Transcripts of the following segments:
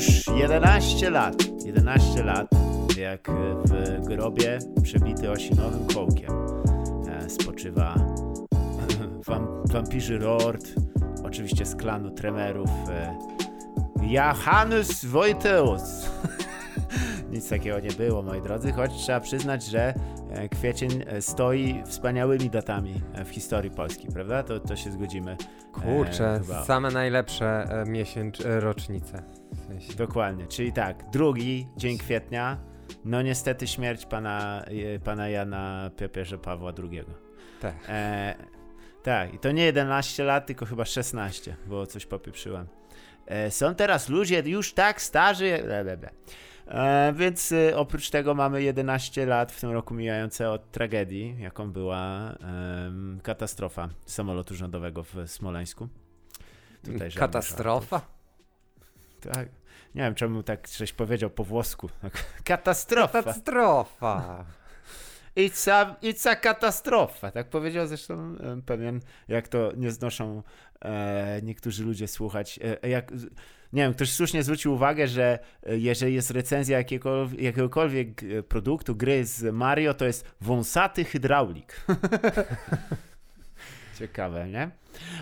już 11 lat, 11 lat, jak w grobie przebity osinowym kołkiem e, spoczywa wam, wampirzy Lord, oczywiście z klanu Tremerów, e, Johannes Wojteus. Nic takiego nie było, moi drodzy, choć trzeba przyznać, że e, kwiecień e, stoi wspaniałymi datami e, w historii Polski, prawda? To, to się zgodzimy. Kurczę, e, same najlepsze miesięcz, rocznice. W sensie. Dokładnie, czyli tak, drugi dzień kwietnia, no niestety śmierć pana, pana Jana Papieża Pawła II. Tak. E, tak, i to nie 11 lat, tylko chyba 16, bo coś popieprzyłem. E, są teraz ludzie już tak starzy, więc e, oprócz tego mamy 11 lat w tym roku mijające od tragedii, jaką była katastrofa samolotu rządowego w Smoleńsku. Tutaj katastrofa? Tak. Nie wiem, czemu tak coś powiedział po włosku. Katastrofa. Katastrofa. It's a, it's a katastrofa. Tak powiedział zresztą pewien, jak to nie znoszą e, niektórzy ludzie słuchać. E, jak, nie wiem, ktoś słusznie zwrócił uwagę, że e, jeżeli jest recenzja jakiegokolwiek, jakiegokolwiek produktu, gry z Mario, to jest wąsaty hydraulik. Ciekawe, nie?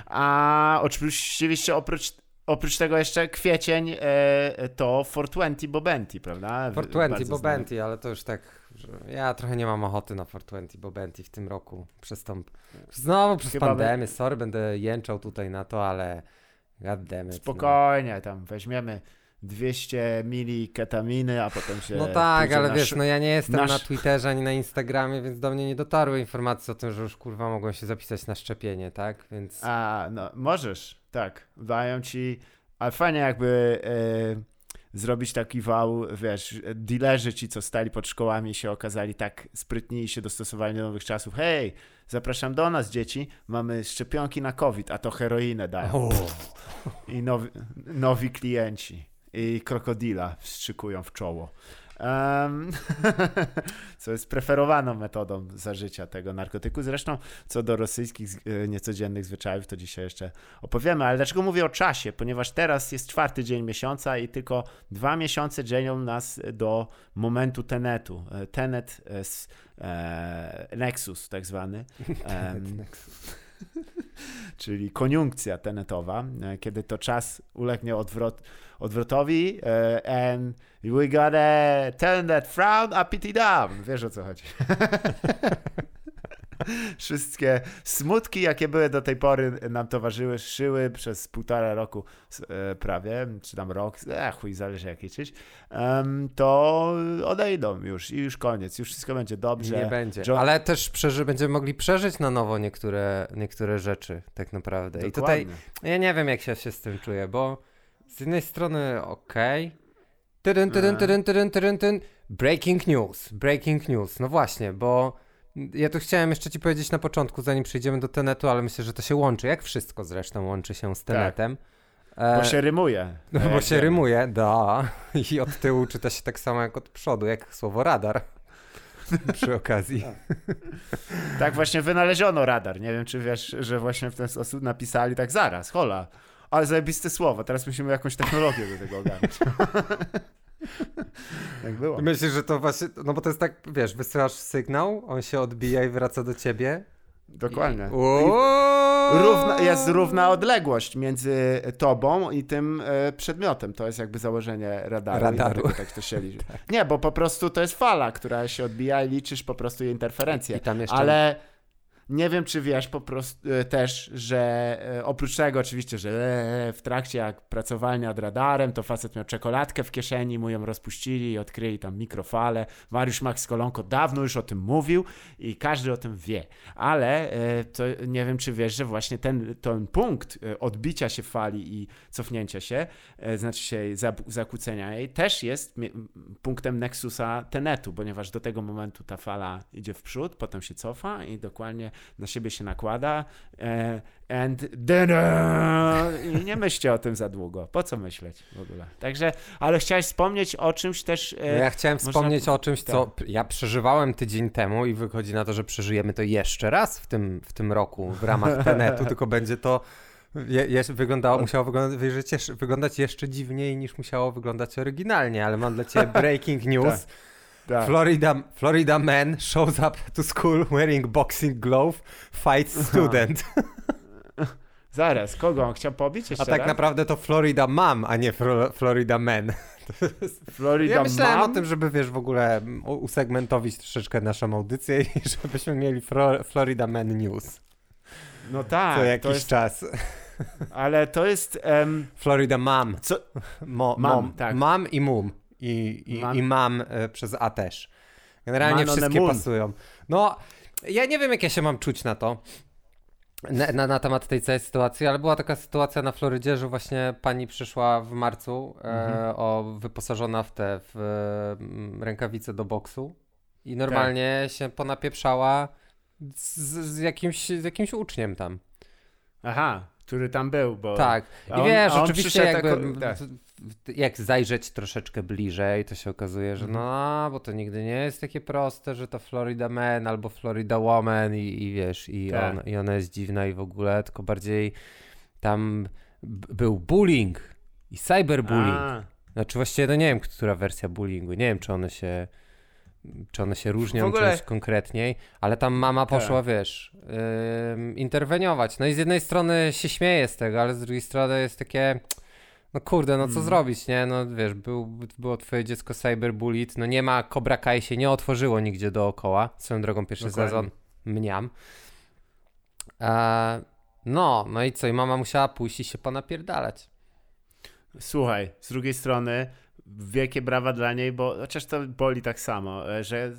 A oczywiście oprócz Oprócz tego jeszcze kwiecień e, to 420 Bobenti, prawda? 420 Bobenti, ale to już tak, ja trochę nie mam ochoty na 420 Bobenti w tym roku. Przez tą, znowu przez Chyba pandemię, sorry, będę jęczał tutaj na to, ale goddammit. Spokojnie, no. tam weźmiemy 200 mili ketaminy, a potem się... No tak, ale wiesz, no ja nie jestem nasz... na Twitterze ani na Instagramie, więc do mnie nie dotarły informacje o tym, że już kurwa mogą się zapisać na szczepienie, tak? Więc... A, no możesz, tak. Dają ci... Ale fajnie jakby... E, zrobić taki wał, wiesz, dealerzy ci, co stali pod szkołami się okazali tak sprytni i się dostosowali do nowych czasów. Hej, zapraszam do nas, dzieci, mamy szczepionki na COVID, a to heroinę dają. Oh. I nowi, nowi klienci i krokodila wstrzykują w czoło. Um, co jest preferowaną metodą zażycia tego narkotyku. Zresztą co do rosyjskich e, niecodziennych zwyczajów, to dzisiaj jeszcze opowiemy. Ale dlaczego mówię o czasie? Ponieważ teraz jest czwarty dzień miesiąca i tylko dwa miesiące dzielą nas do momentu tenetu. E, tenet e, Nexus tak zwany. czyli koniunkcja tenetowa, kiedy to czas ulegnie odwrot, odwrotowi and we gotta turn that frown uppity down. Wiesz o co chodzi. Wszystkie smutki, jakie były do tej pory nam towarzyszyły przez półtora roku e, prawie, czy tam rok, e, chuj, zależy jak liczyć, um, to odejdą już i już koniec, już wszystko będzie dobrze. Nie będzie, John... ale też przeży będziemy mogli przeżyć na nowo niektóre, niektóre rzeczy tak naprawdę. Dokładnie. I tutaj ja nie wiem jak się, się z tym czuję, bo z jednej strony okej, okay. Breaking news, breaking news. No właśnie, bo ja tu chciałem jeszcze ci powiedzieć na początku, zanim przejdziemy do Tenetu, ale myślę, że to się łączy, jak wszystko zresztą łączy się z Tenetem. Tak. Bo się rymuje. No, bo się rymuje, da. I od tyłu czyta się tak samo jak od przodu, jak słowo radar. Przy okazji. tak właśnie wynaleziono radar. Nie wiem, czy wiesz, że właśnie w ten sposób napisali tak zaraz, hola. Ale zajebiste słowo, teraz musimy jakąś technologię do tego ogarnąć. tak było. Myślisz, że to właśnie, no bo to jest tak, wiesz, wysyłasz sygnał, on się odbija i wraca do ciebie. Dokładnie. I równa, jest równa odległość między tobą i tym e, przedmiotem. To jest jakby założenie radaru. Radaru. tak to się liczy. tak. Nie, bo po prostu to jest fala, która się odbija i liczysz po prostu jej interferencję. I tam jeszcze... Ale nie wiem, czy wiesz po prostu e, też, że e, oprócz tego oczywiście, że e, w trakcie jak pracowali nad radarem, to facet miał czekoladkę w kieszeni, mu ją rozpuścili i odkryli tam mikrofale. Mariusz Max Kolonko dawno już o tym mówił i każdy o tym wie. Ale to nie wiem, czy wiesz, że właśnie ten, ten punkt odbicia się fali i cofnięcia się, znaczy się zakłócenia jej, też jest punktem nexusa tenetu, ponieważ do tego momentu ta fala idzie w przód, potem się cofa i dokładnie na siebie się nakłada e, and then i nie myślcie o tym za długo. Po co myśleć w ogóle? Także, ale chciałeś wspomnieć o czymś też. E, no ja chciałem można... wspomnieć o czymś, co tak. ja przeżywałem tydzień temu i wychodzi na to, że przeżyjemy to jeszcze raz w tym, w tym roku w ramach Tenetu, tylko będzie to Je, je, wyglądało, musiało wyglądać, jeszcze, wyglądać jeszcze dziwniej niż musiało wyglądać oryginalnie, ale mam dla ciebie breaking news. Tak. Florida, Florida man shows up to school wearing boxing glove, fights student. Zaraz, kogo on chciał pobić jeszcze A tak raz? naprawdę to Florida mam, a nie Florida man. Florida ja myślałem mam? o tym, żeby wiesz w ogóle usegmentowić troszeczkę naszą audycję i żebyśmy mieli Florida Man News. No tak. Co jakiś jest... czas. Ale to jest... Um... Florida Mam. Co? Mo, mam, mom. tak. Mam i mum. I, i, mam. i mam e, przez A też. Generalnie Man wszystkie pasują. No, ja nie wiem, jak ja się mam czuć na to. Na, na, na, temat tej całej sytuacji, ale była taka sytuacja na Florydzie, że właśnie pani przyszła w marcu e, mhm. o, wyposażona w te w, e, rękawice do boksu i normalnie tak. się ponapieprzała z, z, jakimś, z jakimś uczniem tam. Aha, który tam był, bo... Tak, i on, wiesz, oczywiście jakby, tak. jak zajrzeć troszeczkę bliżej, to się okazuje, że mhm. no, bo to nigdy nie jest takie proste, że to Florida Man albo Florida Woman i, i wiesz, i, tak. on, i ona jest dziwna i w ogóle, tylko bardziej tam był bullying i cyberbullying. A. Znaczy właściwie no nie wiem, która wersja bullyingu, nie wiem, czy one się czy one się różnią ogóle... czymś konkretniej, ale tam mama tak. poszła, tak. wiesz, yy, interweniować. No i z jednej strony się śmieje z tego, ale z drugiej strony jest takie, no kurde, no co mm. zrobić, nie? No wiesz, był, było twoje dziecko cyberbullied, no nie ma, Cobra Kai się nie otworzyło nigdzie dookoła, swoją drogą pierwszy Dokładnie. sezon, mniam. E, no, no i co, i mama musiała pójść i się ponapierdalać. Słuchaj, z drugiej strony wielkie brawa dla niej, bo chociaż to boli tak samo, e, że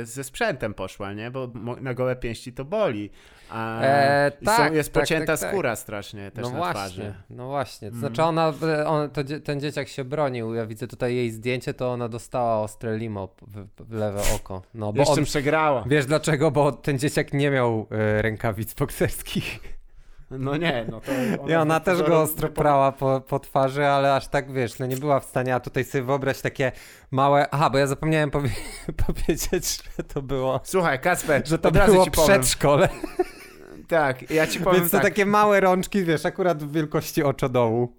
e, ze sprzętem poszła, nie? Bo na gołe pięści to boli. A e, tak, są, jest tak, pocięta tak, tak, skóra strasznie też no na właśnie, twarzy. No właśnie, to mm. znaczy ona, on, to, ten dzieciak się bronił, ja widzę tutaj jej zdjęcie, to ona dostała ostre limo w, w lewe oko. No, bo Jeszcze on, przegrała. Wiesz dlaczego? Bo ten dzieciak nie miał e, rękawic bokserskich. No nie, no to... Ona I ona też go ostro prała po, po twarzy, ale aż tak, wiesz, no nie była w stanie, a tutaj sobie wyobraź takie małe... Aha, bo ja zapomniałem powie... powiedzieć, że to było... Słuchaj, Kasper, że to było przedszkole. Tak, ja ci powiem Więc to tak. takie małe rączki, wiesz, akurat w wielkości oczodołu.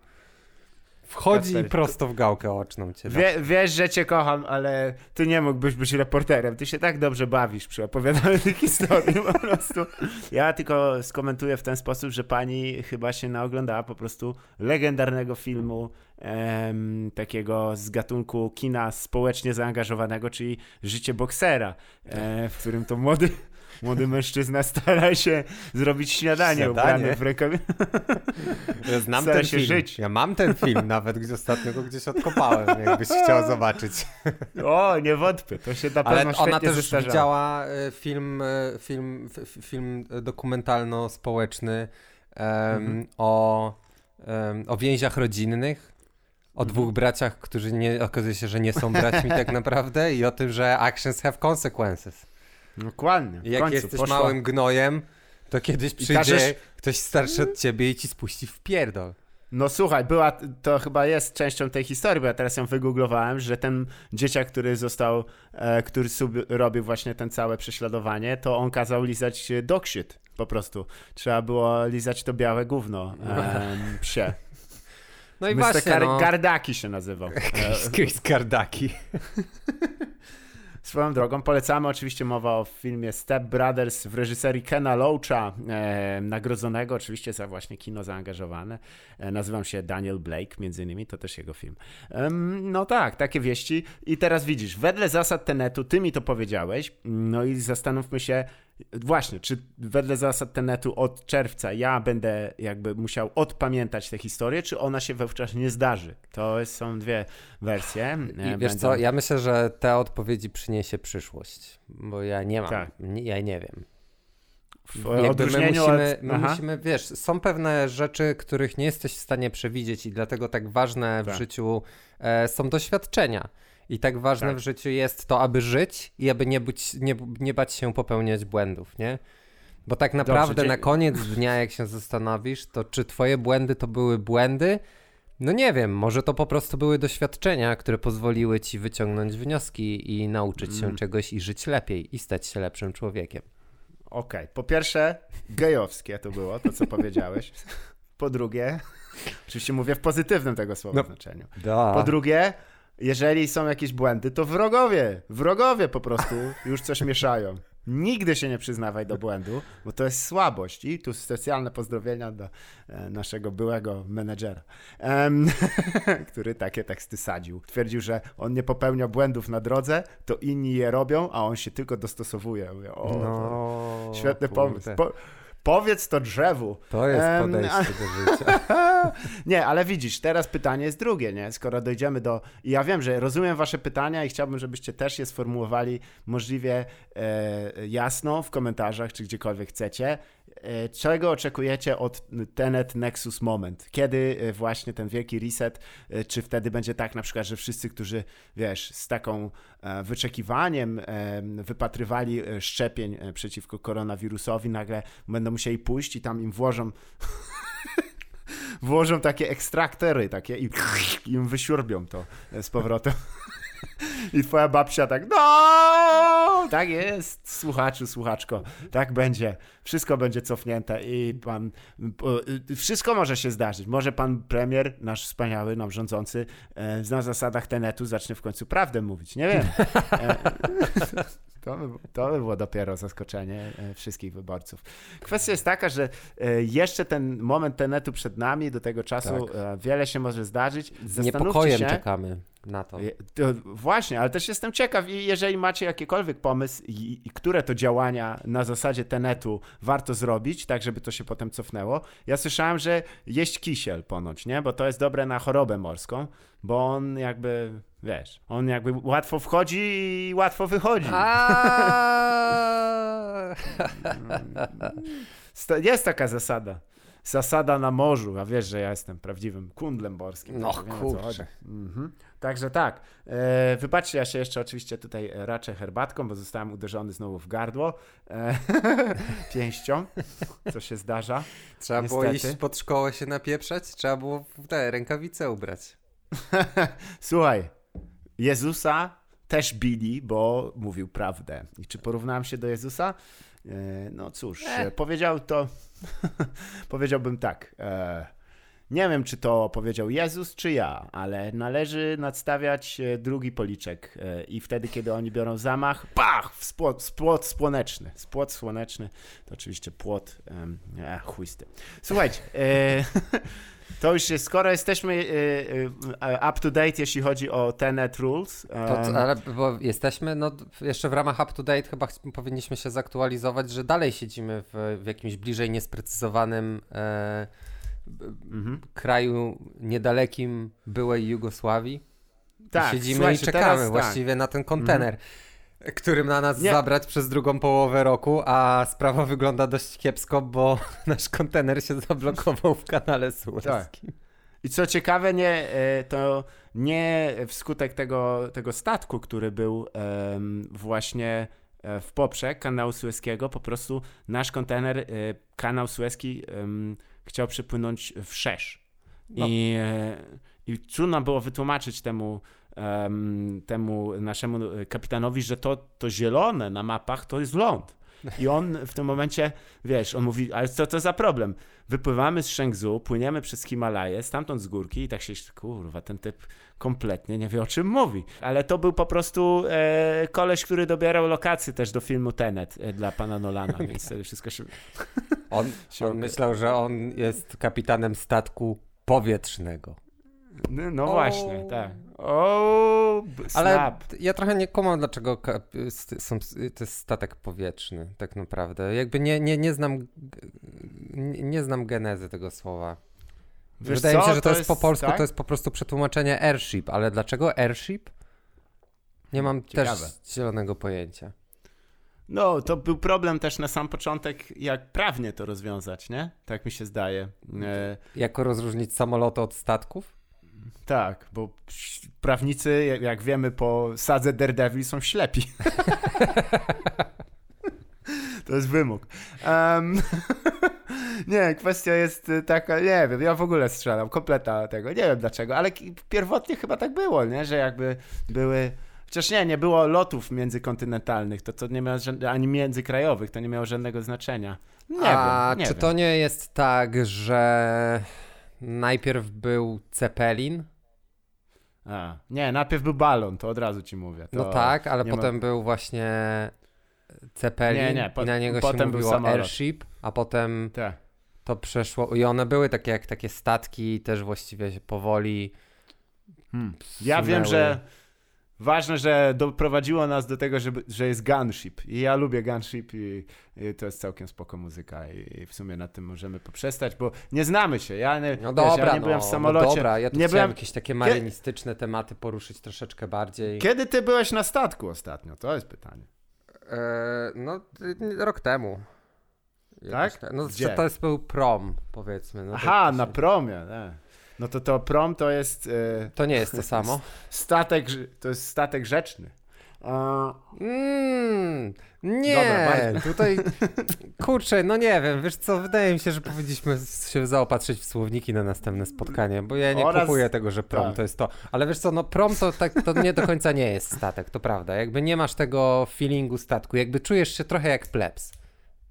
Wchodzi i prosto w gałkę oczną cię. Wie, wiesz, że cię kocham, ale ty nie mógłbyś być reporterem. Ty się tak dobrze bawisz przy opowiadaniu tych historii po prostu. Ja tylko skomentuję w ten sposób, że pani chyba się naoglądała po prostu legendarnego filmu em, takiego z gatunku kina społecznie zaangażowanego, czyli Życie boksera, e, w którym to młody młody mężczyzna stara się zrobić śniadanie, śniadanie. ubrany w rękawie. Ja znam stara ten się film. żyć. Ja mam ten film nawet, gdzie ostatnio go gdzieś odkopałem, jakbyś chciał zobaczyć. O, nie wątpię, to się na pewno Ale ona też zestarzało. widziała e, film, e, film, film dokumentalno-społeczny um, mhm. o, um, o więziach rodzinnych o dwóch mhm. braciach, którzy nie, okazuje się, że nie są braćmi tak naprawdę i o tym, że actions have consequences. Dokładnie. Jak końcu, jesteś poszła... małym gnojem, to kiedyś przyjdzie każesz... ktoś starszy od ciebie i ci spuści w pierdol. No słuchaj, była, to chyba jest częścią tej historii, bo ja teraz ją wygooglowałem, że ten dzieciak, który został, e, który sub, robił właśnie ten całe prześladowanie, to on kazał lizać dog shit, po prostu. Trzeba było lizać to białe gówno e, psie. No i Mr. właśnie, Gar- no. Gardaki się nazywał. Chris Gardaki. Swoją drogą polecamy oczywiście mowa o filmie Step Brothers w reżyserii Kena Loacha, e, nagrodzonego oczywiście za właśnie kino zaangażowane. E, nazywam się Daniel Blake, między innymi, to też jego film. E, no tak, takie wieści. I teraz widzisz, wedle zasad Tenetu, ty mi to powiedziałeś, no i zastanówmy się, Właśnie, czy wedle zasad Tenetu od czerwca ja będę jakby musiał odpamiętać tę historię, czy ona się wówczas nie zdarzy? To są dwie wersje. I e, wiesz co, ja myślę, że te odpowiedzi przyniesie przyszłość, bo ja nie mam, tak. ja nie wiem. W my musimy, od... my musimy, wiesz, są pewne rzeczy, których nie jesteś w stanie przewidzieć i dlatego tak ważne tak. w życiu e, są doświadczenia. I tak ważne tak. w życiu jest to, aby żyć i aby nie, być, nie, nie bać się popełniać błędów, nie? Bo tak naprawdę Dobrze, na koniec dnia, jak się zastanowisz, to czy twoje błędy to były błędy? No nie wiem, może to po prostu były doświadczenia, które pozwoliły ci wyciągnąć wnioski i nauczyć się mm. czegoś i żyć lepiej i stać się lepszym człowiekiem. Okej, okay. po pierwsze, gejowskie to było, to co powiedziałeś. Po drugie, oczywiście mówię w pozytywnym tego słowa no, znaczeniu. Da. Po drugie, jeżeli są jakieś błędy, to wrogowie, wrogowie po prostu już coś mieszają. Nigdy się nie przyznawaj do błędu, bo to jest słabość. I tu specjalne pozdrowienia do e, naszego byłego menedżera, który takie teksty sadził. Twierdził, że on nie popełnia błędów na drodze, to inni je robią, a on się tylko dostosowuje. Mówię, o, no, świetny pomysł. Po, Powiedz to drzewu. To jest podejście do życia. nie, ale widzisz, teraz pytanie jest drugie, nie? Skoro dojdziemy do... I ja wiem, że rozumiem wasze pytania i chciałbym, żebyście też je sformułowali możliwie e, jasno w komentarzach, czy gdziekolwiek chcecie. E, czego oczekujecie od Tenet Nexus Moment? Kiedy e, właśnie ten wielki reset, e, czy wtedy będzie tak na przykład, że wszyscy, którzy, wiesz, z taką wyczekiwaniem wypatrywali szczepień przeciwko koronawirusowi, nagle będą musieli pójść i tam im włożą włożą takie ekstraktory takie i im wysiurbią to z powrotem. I twoja babcia tak, no, tak jest, słuchaczu, słuchaczko, tak będzie. Wszystko będzie cofnięte i pan, wszystko może się zdarzyć. Może pan premier, nasz wspaniały, nam rządzący, e, na zasadach tenetu zacznie w końcu prawdę mówić. Nie wiem. E, to by, to by było dopiero zaskoczenie e, wszystkich wyborców. Kwestia jest taka, że jeszcze ten moment tenetu przed nami, do tego czasu tak. wiele się może zdarzyć. Z niepokojem się, czekamy na to. to. Właśnie, ale też jestem ciekaw i jeżeli macie jakikolwiek pomysł i, i, które to działania na zasadzie tenetu warto zrobić, tak żeby to się potem cofnęło. Ja słyszałem, że jeść kisiel ponoć, nie? Bo to jest dobre na chorobę morską, bo on jakby, wiesz, on jakby łatwo wchodzi i łatwo wychodzi. jest taka zasada zasada na morzu, a wiesz, że ja jestem prawdziwym kundlem morskim. No kurczę. Mhm. Także tak. E, wybaczcie, ja się jeszcze oczywiście tutaj raczę herbatką, bo zostałem uderzony znowu w gardło e, pięścią, co się zdarza. Trzeba niestety. było iść pod szkołę się napieprzać? Trzeba było te rękawice ubrać. Słuchaj, Jezusa też bili, bo mówił prawdę. I czy porównałem się do Jezusa? E, no cóż, e. powiedział to, powiedziałbym tak. E, nie wiem, czy to powiedział Jezus, czy ja, ale należy nadstawiać e, drugi policzek e, i wtedy, kiedy oni biorą zamach, pach, spłot, spłot słoneczny. Spłot słoneczny to oczywiście płot, e, chujsty. Słuchajcie, e, to już jest, skoro jesteśmy up to date, jeśli chodzi o Tenet Rules. To, ale bo jesteśmy, no jeszcze w ramach up to date chyba powinniśmy się zaktualizować, że dalej siedzimy w, w jakimś bliżej niesprecyzowanym e, mhm. kraju niedalekim byłej Jugosławii. Tak, siedzimy i czekamy teraz, tak. właściwie tak. na ten kontener. Mhm. Którym na nas nie. zabrać przez drugą połowę roku, a sprawa wygląda dość kiepsko, bo nasz kontener się zablokował w kanale Suezkim. Tak. I co ciekawe, nie, e, to nie wskutek tego, tego statku, który był właśnie e, w poprzek kanału Suezkiego, po prostu nasz kontener, e, kanał Suezki chciał przypłynąć w Szesz. No. I, I trudno było wytłumaczyć temu, temu naszemu kapitanowi, że to, to zielone na mapach to jest ląd. I on w tym momencie, wiesz, on mówi, ale co to za problem? Wypływamy z Shenzhou, płyniemy przez Himalaje, stamtąd z górki i tak się, kurwa, ten typ kompletnie nie wie o czym mówi. Ale to był po prostu e, koleś, który dobierał lokacje też do filmu Tenet e, dla pana Nolana, więc wszystko się... On, on myślał, że on jest kapitanem statku powietrznego. No, no właśnie, tak. O, Ale ja trochę nie kumam, dlaczego są, to jest statek powietrzny, tak naprawdę. Jakby nie, nie, nie znam nie, nie znam genezy tego słowa. Wiesz Wydaje co? mi się, że to, to jest, jest, po polsku, tak? to jest po prostu przetłumaczenie airship, ale dlaczego airship? Nie mam Ciekawe. też zielonego pojęcia. No, to był problem też na sam początek, jak prawnie to rozwiązać, nie? Tak mi się zdaje. E... Jako rozróżnić samoloty od statków? Tak, bo prawnicy, jak wiemy po sadze Daredevil, są ślepi. to jest wymóg. Um, nie, kwestia jest taka, nie wiem, ja w ogóle strzelam, kompleta tego, nie wiem dlaczego, ale pierwotnie chyba tak było, nie? że jakby były Chociaż nie, nie było lotów międzykontynentalnych, to, to nie miało ani międzykrajowych, to nie miało żadnego znaczenia. Nie A wiem, nie czy wiem. to nie jest tak, że najpierw był Zeppelin? A, nie, najpierw był balon, to od razu ci mówię. no tak, ale potem ma... był właśnie Zeppelin nie, nie, po, i na niego się mówiło był Airship, a potem Te. to przeszło i one były takie jak takie statki, też właściwie się powoli hmm. Ja wiem, że ważne, że doprowadziło nas do tego, żeby, że jest Gunship. I ja lubię Gunship i, i to jest całkiem spoko muzyka i, i, w sumie na tym możemy poprzestać, bo nie znamy się. Ja nie, no dobra, ja nie no, byłem w no samolocie. No dobra, ja tu nie chciałem byłem... jakieś takie marynistyczne Kie... tematy poruszyć troszeczkę bardziej. Kiedy ty byłeś na statku ostatnio? To jest pytanie. Eee, no, rok temu. Tak? No, Gdzie? to jest był prom, powiedzmy. No, Aha, na promie. Nie. No to to prom to jest. Yy, to nie jest to samo. Statek, to jest statek rzeczny. Mm, nie, Dobra, tutaj kurczę, no nie wiem, wiesz co, wydaje mi się, że powinniśmy się zaopatrzyć w słowniki na następne spotkanie, bo ja nie Oraz... kupuję tego, że prom tak. to jest to. Ale wiesz co, no prom to, tak, to nie do końca nie jest statek, to prawda. Jakby nie masz tego feelingu statku, jakby czujesz się trochę jak plebs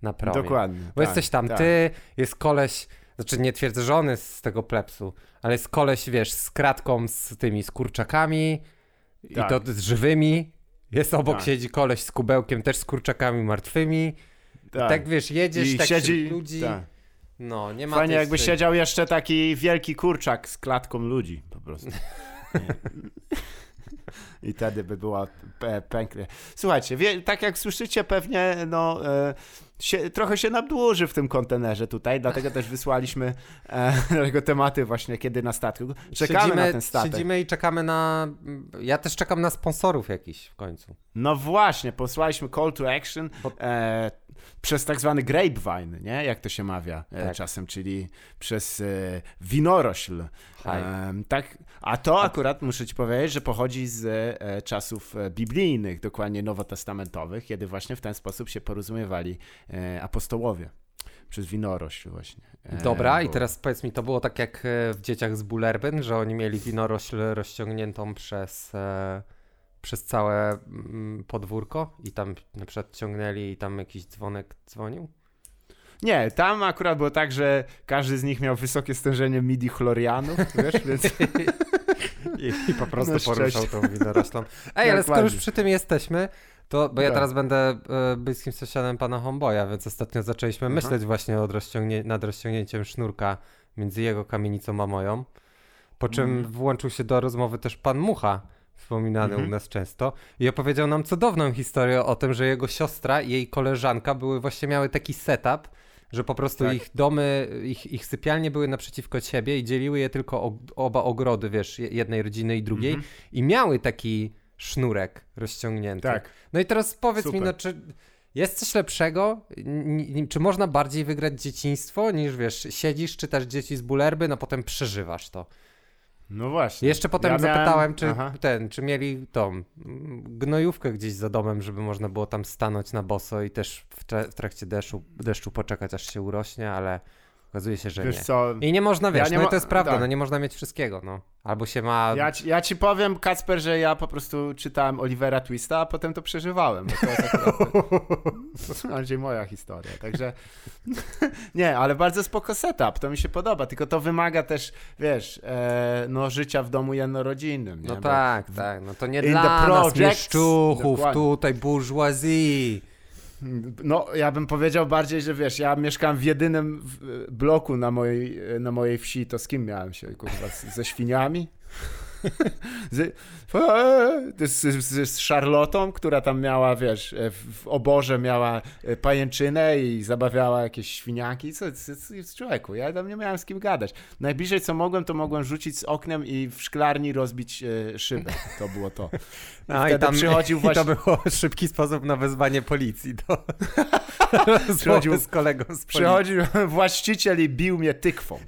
na promie. Dokładnie. Bo tak, jesteś tam tak. ty, jest koleś, znaczy nie twierdzę żony z tego plepsu, ale jest koleś, wiesz, z kratką z tymi skurczakami tak. i to z żywymi. Jest obok tak. siedzi koleś z kubełkiem też z kurczakami martwymi. Tak, tak wiesz, jedziesz I tak siedzi ludzi. Tak. No, nie ma Fajnie jakby siedział jeszcze taki wielki kurczak z klatką ludzi po prostu. I wtedy by była pękle. Słuchajcie, wie, tak jak słyszycie pewnie, no... E, się, trochę się nadłuży w tym kontenerze tutaj, dlatego też wysłaliśmy e, tego tematy właśnie kiedy na statku. Czekamy siedzimy, na ten statek. Siedzimy i czekamy na... Ja też czekam na sponsorów jakiś w końcu. No właśnie, posłaliśmy call to action e, przez tak zwany grapevine, nie? Jak to się mawia e, tak. czasem, czyli przez e, winorośl. tak, a to akurat muszę ci powiedzieć, że pochodzi z e, czasów e, biblijnych, dokładnie nowotestamentowych, kiedy właśnie w ten sposób się porozumiewali e, apostołowie przez winorośl właśnie. Dobra, i teraz powiedz mi, to było tak jak w Dzieciach z Bullerbyn, że oni mieli winorośl rozciągniętą przez, przez całe mm, podwórko i tam na przykład ciągnęli i tam jakiś dzwonek dzwonił? Nie, tam akurat było tak, że każdy z nich miał wysokie stężenie midi chlorianu, wiesz, więc... I, I, po prostu no poruszał tą winoroślą. Ej, ale skoro już przy tym jesteśmy, to, bo ja tak. teraz będę e, bliskim sąsiadem pana Homboya, więc ostatnio zaczęliśmy Aha. myśleć właśnie rozciągnie, nad rozciągnięciem sznurka między jego kamienicą a moją. Po czym mm. włączył się do rozmowy też pan Mucha, wspominany mm -hmm. u nas często, i opowiedział nam cudowną historię o tym, że jego siostra i jej koleżanka były właśnie miały taki setup, że po prostu tak. ich domy, ich, ich sypialnie były naprzeciwko siebie i dzieliły je tylko o, oba ogrody, wiesz, jednej rodziny i drugiej -hmm. i miały taki sznurek rozciągnięty. Tak. No i teraz powiedz Super. mi, no czy jest coś lepszego? Czy można bardziej wygrać dzieciństwo niż, wiesz, siedzisz, czytasz dzieci z bulerby, no potem przeżywasz to. No właśnie. Jeszcze potem ja zapytałem, czy ten, czy mieli tą gnojówkę gdzieś za domem, żeby można było tam stanąć na boso i też w, w trakcie deszczu, deszczu poczekać, aż się urośnie, ale Okazuje się, że Wiesz nie. Co? I nie można, wiesz, ja nie no i to jest prawda, tak. no nie można mieć wszystkiego, no. Albo się ma... Ja ci, ja ci powiem, Kacper, że ja po prostu czytałem Olivera Twista, a potem to przeżywałem. To jest bardziej moja historia, także... nie, ale bardzo spoko setup, to mi się podoba, tylko to wymaga też, wiesz, e, no życia w domu jednorodzinnym, nie? No tak, Bo tak, no to nie dla nas, mieszczuchów, tutaj bourgeoisie. No, ja bym powiedział bardziej, że wiesz, ja mieszkam w jedynym bloku na mojej, na mojej wsi, to z kim miałem się, kurwa, ze świniami? z, z, z, z Charlotą, która tam miała, wiesz, w oborze miała e, pajęczynę i zabawiała jakieś świniaki. Co, co, co człowieku, ja tam nie miałem z kim gadać. Najbliżej co mogłem, to mogłem rzucić z oknem i w szklarni rozbić e, szybę. To było to. I no i tam przychodził właśnie... To było szybki sposób na wezwanie policji. To... przychodził z kolegą z policji. Przychodził właściciel i bił mnie tykwą.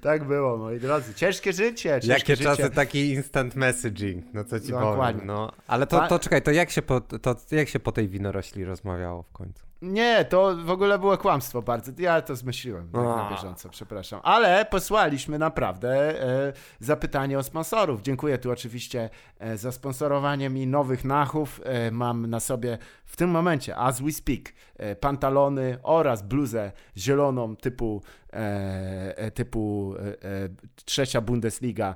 Tak było, moi drodzy. Ciężkie życie, ciężkie Jakie życie. czasy taki instant messaging, no co ci Dokładnie. powiem. No. Ale to, to czekaj, to jak, się po, to jak się po tej winorośli rozmawiało w końcu? Nie, to w ogóle było kłamstwo bardzo. Ja to zmyśliłem tak na bieżąco, przepraszam. Ale posłaliśmy naprawdę e, zapytanie o sponsorów. Dziękuję tu oczywiście e, za sponsorowanie mi nowych nachów. E, mam na sobie w tym momencie, as we speak, e, pantalony oraz bluzę zieloną typu, typu trzecia Bundesliga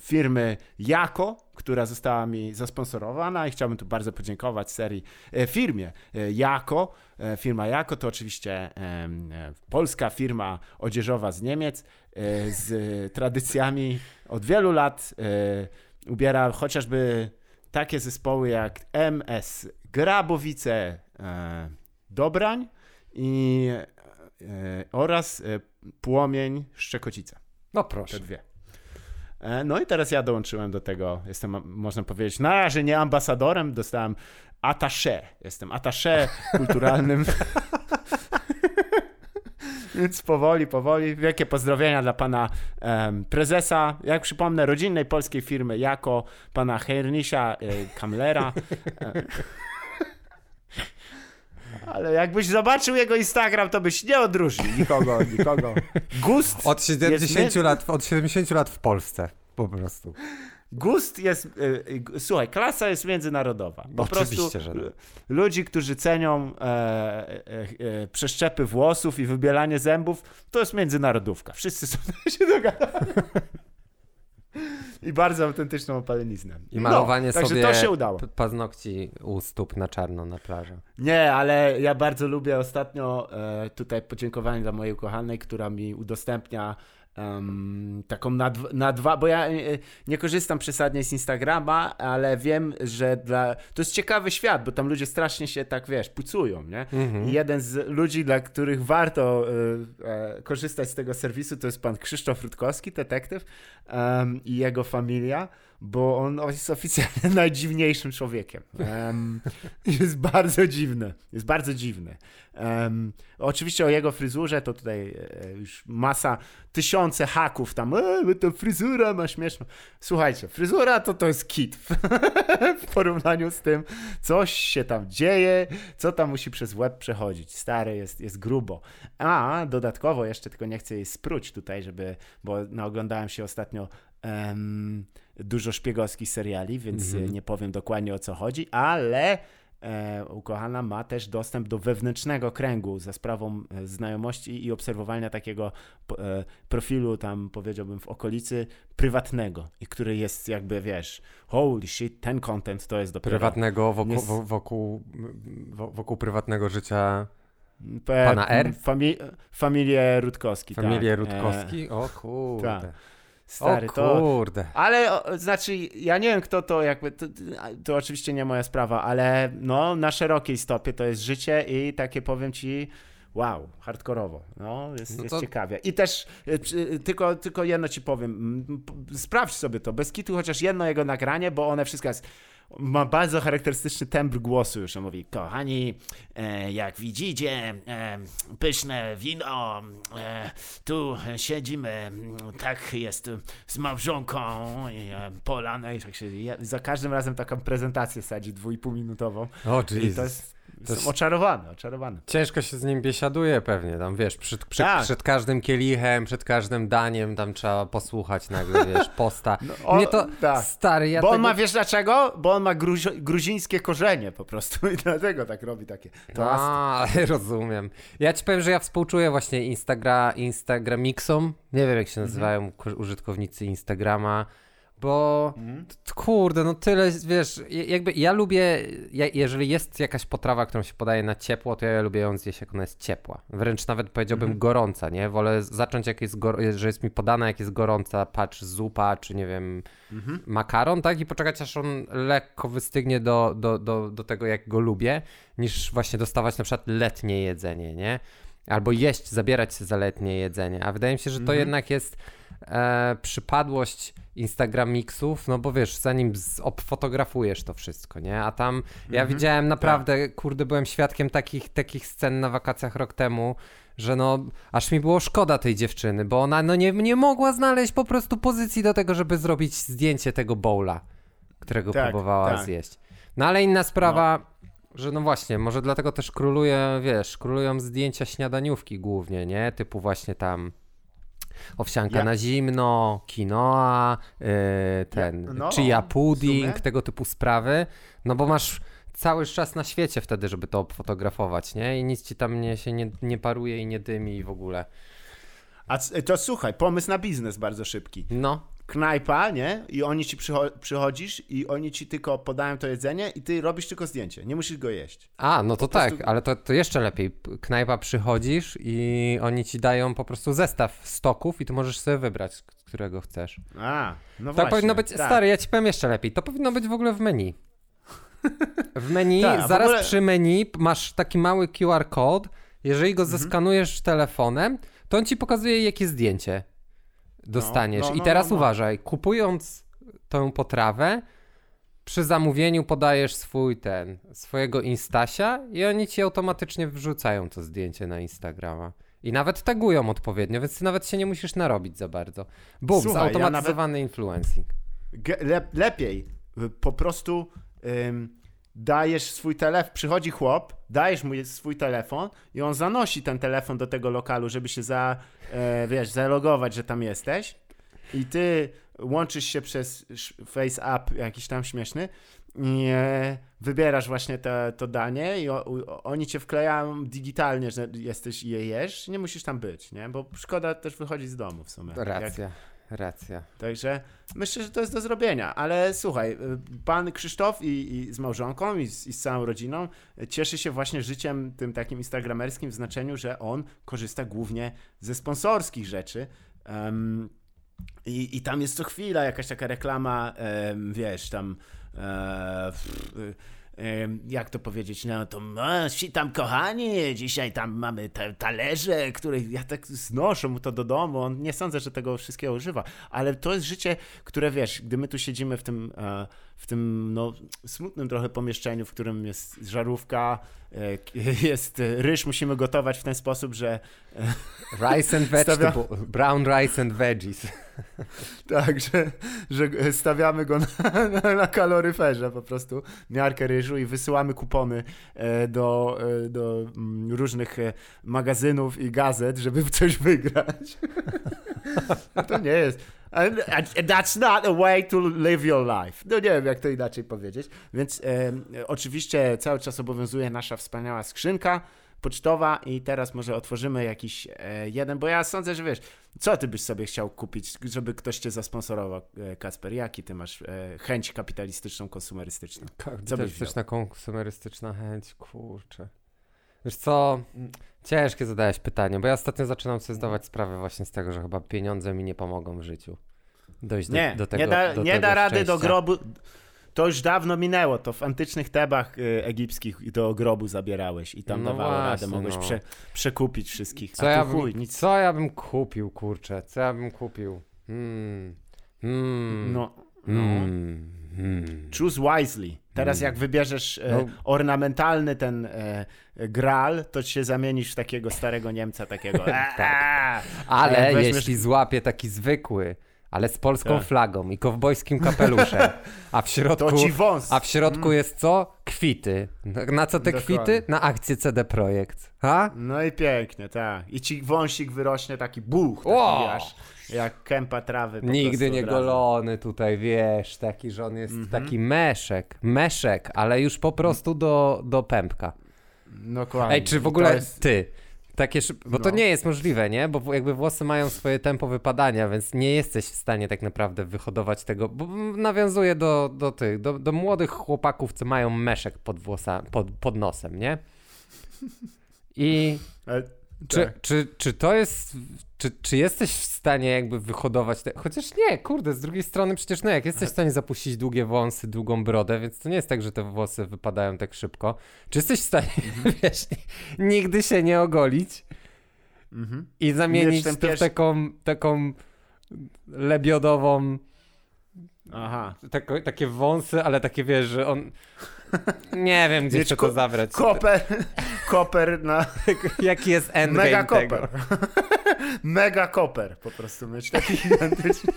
firmy Jako, która została mi zasponsorowana i chciałbym tu bardzo podziękować serii firmie Jako. Firma Jako to oczywiście polska firma odzieżowa z Niemiec z tradycjami od wielu lat ubiera chociażby takie zespoły jak MS Grabowice e, Dobrań i, e, oraz e, Płomień Szczekocica. No proszę. Te dwie. E, no i teraz ja dołączyłem do tego, jestem, można powiedzieć, na razie nie ambasadorem, dostałem attaché. Jestem attaché kulturalnym Więc powoli, powoli. Wielkie pozdrowienia dla pana um, prezesa, jak przypomnę, rodzinnej polskiej firmy jako pana Hernisia e, Kamlera. E, ale jakbyś zobaczył jego Instagram, to byś nie odróżnił nikogo, nikogo. Gust. Od 70, lat, od 70 lat w Polsce, po prostu. Gust jest, y, y, słuchaj, klasa jest międzynarodowa. Po Oczywiście, prostu że tak. ludzi, którzy cenią e, e, e, przeszczepy włosów i wybielanie zębów, to jest międzynarodówka. Wszyscy są się dogadani. I bardzo autentyczną opaleniznę. I malowanie no, sobie to się udało. paznokci u stóp na czarno na plaży. Nie, ale ja bardzo lubię ostatnio e, tutaj podziękowanie dla mojej ukochanej, która mi udostępnia Um, taką na, na dwa, bo ja e, nie korzystam przesadnie z Instagrama, ale wiem, że dla. To jest ciekawy świat, bo tam ludzie strasznie się tak wiesz, pucują, nie? Mhm. I jeden z ludzi, dla których warto y, y, korzystać z tego serwisu, to jest pan Krzysztof Rutkowski, detektyw i jego familia bo on jest oficjalnie najdziwniejszym człowiekiem. Um, jest bardzo dziwny. Jest bardzo dziwny. Um, oczywiście o jego fryzurze to tutaj e, już masa, tysiące haków tam, e, to fryzura ma śmieszną. Słuchajcie, fryzura to to jest kit w porównaniu z tym, coś się tam dzieje, co tam musi przez łeb przechodzić. Stary jest, jest grubo. A dodatkowo jeszcze tylko nie chcę jej spróć tutaj, żeby, bo naoglądałem się ostatnio um, dużo szpiegowskich seriali, więc mm -hmm. nie powiem dokładnie o co chodzi, ale e, ukochana ma też dostęp do wewnętrznego kręgu za sprawą e, znajomości i obserwowania takiego e, profilu tam powiedziałbym w okolicy prywatnego i który jest jakby wiesz, holy shit, ten content to jest dopiero... Prywatnego wokół, wokół, wokół, prywatnego życia Pana R? Fami familię Rutkowski. Familię tak. Rutkowski? O kurde. Tak. Stary, o kurde. To, ale o, znaczy, ja nie wiem kto to jakby, to, to, oczywiście nie moja sprawa, ale no na szerokiej stopie to jest życie i takie powiem ci, wow, hardkorowo, no jest, no jest ciekawie. I też y, tylko, tylko jedno ci powiem, sprawdź sobie to, bez kitu chociaż jedno jego nagranie, bo one wszystko jest ma bardzo charakterystyczny tembr głosu już. On mówi, kochani, e, jak widzicie, e, pyszne wino, e, tu siedzimy, tak jest z małżonką e, polane i tak się, za każdym razem taką prezentację sadzi dwójpółminutową. O, oh, I to jest to jest oczarowany, oczarowany. Ciężko się z nim biesiaduje pewnie, tam wiesz, przed, przed, tak. przed, każdym kielichem, przed każdym daniem tam trzeba posłuchać nagle, wiesz, posta. No, o, Mnie to, tak. stary, ja Bo tego... on ma, wiesz dlaczego? Bo on ma gruzi gruzińskie korzenie po prostu i dlatego tak robi takie A, rozumiem. Ja ci powiem, że ja współczuję właśnie Instagra, Instagramixom, nie wiem jak się nazywają mhm. użytkownicy Instagrama, bo mhm. kurde, no tyle, wiesz, jakby ja lubię, jeżeli jest jakaś potrawa, którą się podaje na ciepło, to ja lubię ją zjeść, jak ona jest ciepła. Wręcz nawet powiedziałbym mhm. gorąca, nie? Wolę zacząć, jak jest, że jest mi podana, jak jest gorąca, patrz, zupa, czy nie wiem, mhm. makaron, tak? I poczekać, aż on lekko wystygnie do, do, do, do tego, jak go lubię, niż właśnie dostawać na przykład letnie jedzenie, nie? Albo jeść, zabierać się za letnie jedzenie. A wydaje mi się, że to mhm. jednak jest e, przypadłość Instagram mixów, no bo wiesz, zanim obfotografujesz to wszystko, nie? A tam ja mhm, widziałem naprawdę, tak. kurde, byłem świadkiem takich, takich scen na wakacjach rok temu, że no, aż mi było szkoda tej dziewczyny, bo ona no nie, nie mogła znaleźć po prostu pozycji do tego, żeby zrobić zdjęcie tego bowla, którego tak, próbowała tak. zjeść. No ale inna sprawa, że no właśnie, może dlatego też króluje, wiesz, królują zdjęcia śniadaniówki głównie, nie? Typu właśnie tam owsianka ja. na zimno, quinoa, yy, ten ja, no, chia pudding, tego typu sprawy, no bo masz cały czas na świecie wtedy, żeby to fotografować, nie? I nic ci tam nie, się nie, nie paruje i nie dymi w ogóle. A to słuchaj, pomysł na biznes bardzo szybki. No. Knajpa, nie? I oni ci przycho przychodzisz i oni ci tylko podają to jedzenie i ty robisz tylko zdjęcie. Nie musisz go jeść. A, no to po tak, prostu... ale to, to jeszcze lepiej. Knajpa przychodzisz i oni ci dają po prostu zestaw stoków i ty możesz sobie wybrać, którego chcesz. A, no to właśnie. powinno być, tak. stary, ja ci powiem jeszcze lepiej. To powinno być w ogóle w menu. W menu, tak, zaraz ogóle... przy menu masz taki mały QR kod. Jeżeli go mhm. zeskanujesz telefonem, to on ci pokazuje, jakie zdjęcie dostaniesz. No, no, I no, teraz no, no. uważaj, kupując tę potrawę, przy zamówieniu podajesz swój ten, swojego Instasia i oni ci automatycznie wrzucają to zdjęcie na Instagrama. I nawet tagują odpowiednio, więc ty nawet się nie musisz narobić za bardzo. Bum, Słuchaj, zautomatyzowany ja nawet... influencing. Le lepiej, po prostu ym, dajesz swój telefon, przychodzi chłop, dajesz mu swój telefon i on zanosi ten telefon do tego lokalu, żeby się za, e, wiesz, zalogować, że tam jesteś i ty łączysz się przez face app jakiś tam śmieszny i e, wybierasz właśnie te, to danie i o, o, oni cię wklejają digitalnie, że jesteś i je jesz, nie musisz tam być, nie? Bo szkoda też wychodzić z domu w sumie. Racja. Jak, Racja. Także myślę, że to jest do zrobienia, ale słuchaj, y, pan Krzysztof i, i z małżonką i z, i z, całą rodziną cieszy się właśnie życiem tym takim instagramerskim w znaczeniu, że on korzysta głównie ze sponsorskich rzeczy. Um, i, I tam jest co chwila jakaś taka reklama, um, wiesz, tam. E, jak to powiedzieć, no to no, tam kochani, dzisiaj tam mamy te talerze, które ja tak znoszę mu to do domu, on nie sądzę, że tego wszystkiego używa, ale to jest życie, które wiesz, gdy my tu siedzimy w tym, e, w tym no, smutnym trochę pomieszczeniu, w którym jest żarówka, e, jest ryż, musimy gotować w ten sposób, że rice and vegetable, stawia... brown rice and veggies. Tak, że, że stawiamy go na, na, na, kaloryferze po prostu, miarkę ryżu i wysyłamy kupony e, do, e, do mm, różnych e, magazynów i gazet, żeby coś wygrać. To nie jest. That's not a way to live your life. No nie wiem, jak to inaczej powiedzieć. Więc e, oczywiście cały czas obowiązuje nasza wspaniała skrzynka pocztowa i teraz może otworzymy jakiś e, jeden, bo ja sądzę, że wiesz, co ty byś sobie chciał kupić, żeby ktoś cię zasponsorował, e, Kasper? Jaki ty masz e, chęć kapitalistyczną, konsumerystyczną? Kapitalistyczna, konsumerystyczna chęć, kurczę. Wiesz co, ciężkie zadałeś pytanie, bo ja ostatnio zaczynam sobie zdawać sprawę właśnie z tego, że chyba pieniądze mi nie pomogą w życiu. Dojść nie, do, do tego Nie da, do nie tego da rady do grobu to już dawno minęło, to w antycznych Tebach y, egipskich do grobu zabierałeś i tam no dawało właśnie, radę, mogłeś no. prze, przekupić wszystkich. Co, ja chuj, bym, nic... co ja bym kupił, kurczę, co ja bym kupił? Hmm. Hmm. No, no. Hmm. Hmm. Choose wisely. Teraz jak wybierzesz e, no. ornamentalny ten e, gral, to się zamienisz w takiego starego Niemca, takiego. tak. Ale weźmiesz... jeśli złapie taki zwykły, ale z polską tak. flagą i kowbojskim kapeluszem. A w środku, a w środku mm. jest co? Kwity. Na co te Dokładnie. kwity? Na akcję CD Projekt. Ha? No i pięknie, tak. I ci wąsik wyrośnie taki buch, taki wow. aż jak kępa trawy. Nigdy nie golony tutaj, wiesz, taki, że on jest -hmm. taki meszek, meszek, ale już po prostu do, do pępka. Dokładnie. Ej, czy w ogóle jest... ty takie szyb... Bo no. to nie jest możliwe, nie? Bo jakby włosy mają swoje tempo wypadania, więc nie jesteś w stanie tak naprawdę wyhodować tego, bo nawiązuje do, do tych, do, do młodych chłopaków, co mają meszek pod, włosa, pod, pod nosem, nie? I Ale, czy, tak. czy, czy to jest czy, czy jesteś w stanie jakby wyhodować te... Chociaż nie, kurde, z drugiej strony przecież no jak jesteś w stanie zapuścić długie wąsy, długą brodę, więc to nie jest tak, że te włosy wypadają tak szybko. Czy jesteś w stanie, mhm. wiesz, nigdy się nie ogolić mhm. i zamienić to w taką, taką lebiodową Aha. Tako, takie wąsy, ale takie wiesz, że on. Nie wiem, gdzie Wiesz, to zabrać. Koper, koper na. Jaki jest endgame Mega koper. Mega koper po prostu mieć taki identyczny.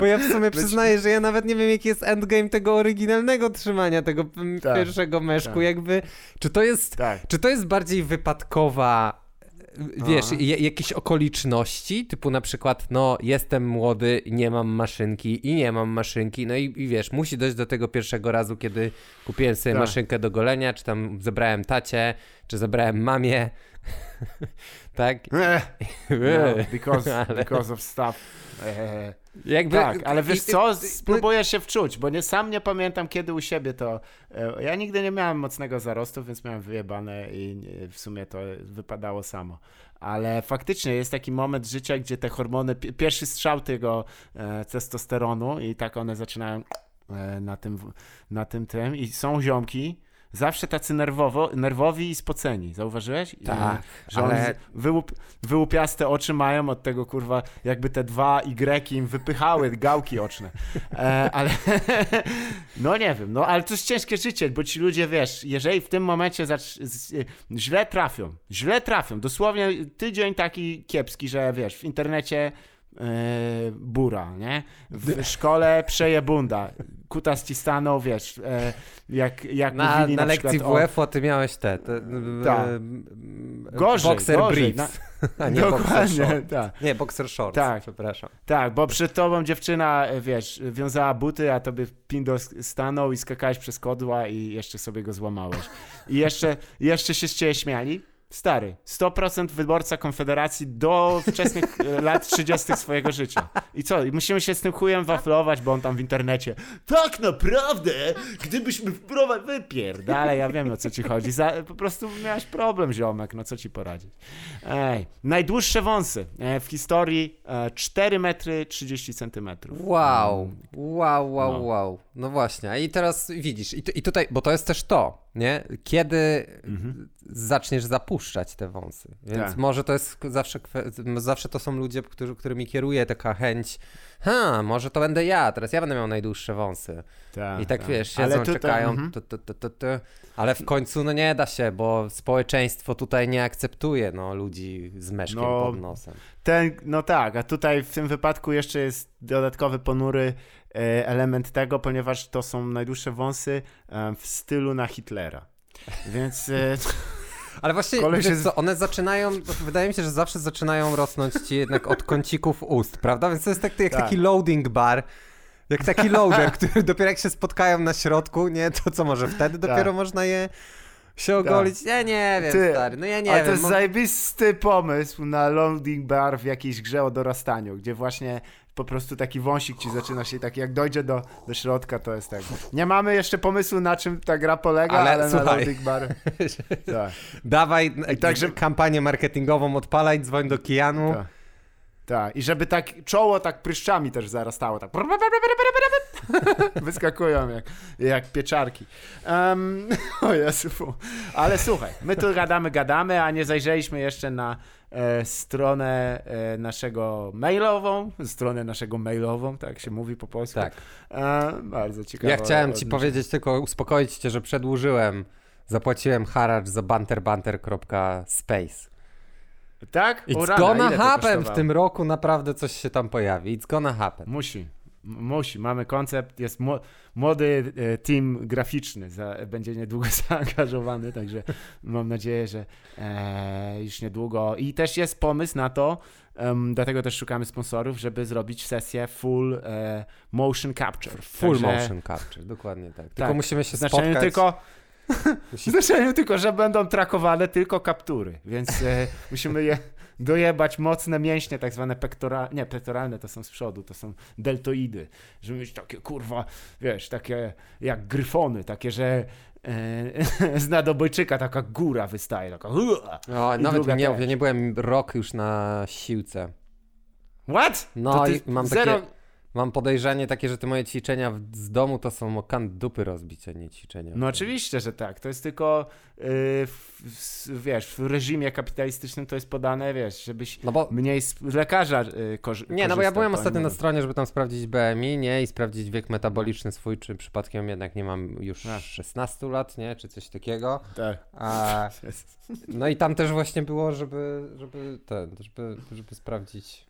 Bo ja w sumie przyznaję, że ja nawet nie wiem, jaki jest endgame tego oryginalnego trzymania, tego tak, pierwszego meszku, tak. jakby, czy to jest, tak. czy to jest bardziej wypadkowa wiesz, jakieś okoliczności, typu na przykład, no, jestem młody, nie mam maszynki i nie mam maszynki, no i, i wiesz, musi dojść do tego pierwszego razu, kiedy kupiłem sobie tak. maszynkę do golenia, czy tam zebrałem tacie, czy zebrałem mamie, tak? no, because, because of stuff. Jakby, tak, ale wiesz co, spróbuję się wczuć, bo nie, sam nie pamiętam kiedy u siebie to, e, ja nigdy nie miałem mocnego zarostu, więc miałem wyjebane i w sumie to wypadało samo. Ale faktycznie jest taki moment życia, gdzie te hormony, pierwszy strzał tego e, testosteronu i tak one zaczynają e, na tym, na tym tym i są ziomki, zawsze tacy nerwowo, nerwowi i spoceni. Zauważyłeś? Tak, że ale... wyłup, wyłupiaste oczy mają od tego, kurwa, jakby te dwa Y im wypychały gałki oczne. E, ale no nie wiem, no ale to jest ciężkie życie, bo ci ludzie, wiesz, jeżeli w tym momencie źle trafią, źle trafią, dosłownie tydzień taki kiepski, że wiesz, w internecie Yy, bura, nie? W szkole przejebunda. Kutas ci stanął, wiesz, e, jak, jak na, mówili na, na lekcji WF-u ty miałeś te, te tak. gorzej, boxer gorzej. briefs. Na, nie Dokładnie, tak. Nie, boxer shorts, tak. przepraszam. Tak, bo przed tobą dziewczyna, wiesz, wiązała buty, a tobie pindo stanął i skakałeś przez kodła i jeszcze sobie go złamałeś. I jeszcze, jeszcze się z ciebie śmiali. Stary, 100% wyborca Konfederacji do wczesnych e, lat 30. swojego życia. I co? I musimy się z tym chujem waflować, bo on tam w internecie tak naprawdę, gdybyśmy wprowadzili... Wypierdale, ja wiem o co ci chodzi. Za... Po prostu miałeś problem, ziomek, no co ci poradzić. Ej, najdłuższe wąsy e, w historii 4 e, metry 30 centymetrów. Wow, mm. wow, wow, no. wow. No właśnie, i teraz widzisz, i, i tutaj, bo to jest też to, nie? Kiedy mhm. zaczniesz zapuszczać te wąsy. Więc tak. może to jest zawsze, zawsze to są ludzie, którzy, którymi kieruje taka chęć, ha, może to będę ja, teraz ja będę miał najdłuższe wąsy. Tak, I tak, tak. wiesz, siedzą, tutaj, czekają, mhm. ale w końcu no nie da się, bo społeczeństwo tutaj nie akceptuje no, ludzi z meszkiem no, pod nosem. Ten, no tak, a tutaj w tym wypadku jeszcze jest dodatkowy ponury element tego, ponieważ to są najdłuższe wąsy e, w stylu na Hitlera. Więc. E, Ale właśnie, wiesz co, one zaczynają, wydaje mi się, że zawsze zaczynają rosnąć ci jednak od kącików ust, prawda? Więc to jest tak, jak tak. taki loading bar, jak taki loader, który dopiero jak się spotkają na środku, nie, to co może wtedy dopiero tak. można je się ogolić. Ja nie wiem, Ty, stary, no ja nie ale wiem. to jest mo... zajebisty pomysł na loading bar w jakiejś grze o dorastaniu, gdzie właśnie po prostu taki wąsik ci zaczyna się taki, jak dojdzie do, do środka, to jest tak. Nie mamy jeszcze pomysłu, na czym ta gra polega, ale, ale słuchaj. na loading bar. tak. Dawaj także kampanię marketingową odpalaj, dzwoń do Kijanu. Tak. Tak, i żeby tak czoło tak pryszczami też zarastało, tak wyskakują jak, jak pieczarki. Um, o Jezu. Ale słuchaj, my tu gadamy, gadamy, a nie zajrzeliśmy jeszcze na e, stronę e, naszego mailową, stronę naszego mailową, tak się mówi po polsku. Tak. E, bardzo ciekawe. Ja chciałem ci powiedzieć tylko, uspokoić cię, że przedłużyłem, zapłaciłem haracz za banterbanter.space. Tak? It's rana, gonna happen w tym roku, naprawdę coś się tam pojawi. It's gonna happen. Musi. Musi. Mamy koncept, jest młody e, team graficzny, za, będzie niedługo zaangażowany, także mam nadzieję, że e, już niedługo. I też jest pomysł na to, um, dlatego też szukamy sponsorów, żeby zrobić sesję full e, motion capture. Full także, motion capture, dokładnie tak. Tylko tak, musimy się spotkać. tylko znaczeniu tylko, że będą trakowane tylko kaptury, więc e, musimy je dojebać mocne mięśnie, tak zwane pektoralne, nie, pektoralne to są z przodu, to są deltoidy, żeby mieć takie, kurwa, wiesz, takie jak gryfony, takie, że e, z nadobojczyka taka góra wystaje, taka o, nawet nie, ja nie byłem rok już na siłce. What? No i mam zero... takie Mam podejrzenie takie, że te moje ćwiczenia z domu to są o kant dupy rozbić, a nie ćwiczenia. No oczywiście, że tak. To jest tylko, yy, w, w, wiesz, w reżimie kapitalistycznym to jest podane, wiesz, żebyś no bo... mniej z lekarza yy, korzy Nie, no bo ja byłem ostatnio na stronie, żeby tam sprawdzić BMI, nie, i sprawdzić wiek metaboliczny swój, czy przypadkiem jednak nie mam już a. 16 lat, nie, czy coś takiego. Tak. A, no i tam też właśnie było, żeby, żeby ten, żeby, żeby sprawdzić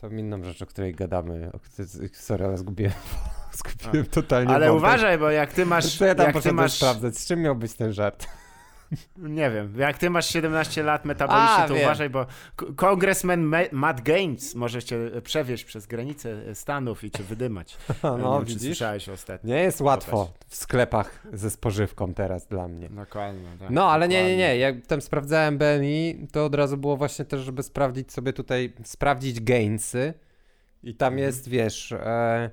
To inną rzecz, o której gadamy. O, sorry, ale zgubiłem, zgubiłem totalnie Ale wątek. uważaj, bo jak ty masz... Co ja tam jak ty masz... sprawdzać, z czym miał być ten żart? Nie wiem, jak ty masz 17 lat metabolicznie, to wiem. uważaj, bo kongresmen Matt Gaines może cię przewieźć przez granicę Stanów i cię wydymać. No, wiem, widzisz? słyszałeś ostatnio. Nie jest łatwo w sklepach ze spożywką teraz dla mnie. Dokładnie, tak. No, ale dokładnie. nie, nie, nie. Jak tam sprawdzałem BMI, to od razu było właśnie też, żeby sprawdzić sobie tutaj, sprawdzić Gainsy i tam mhm. jest, wiesz... E,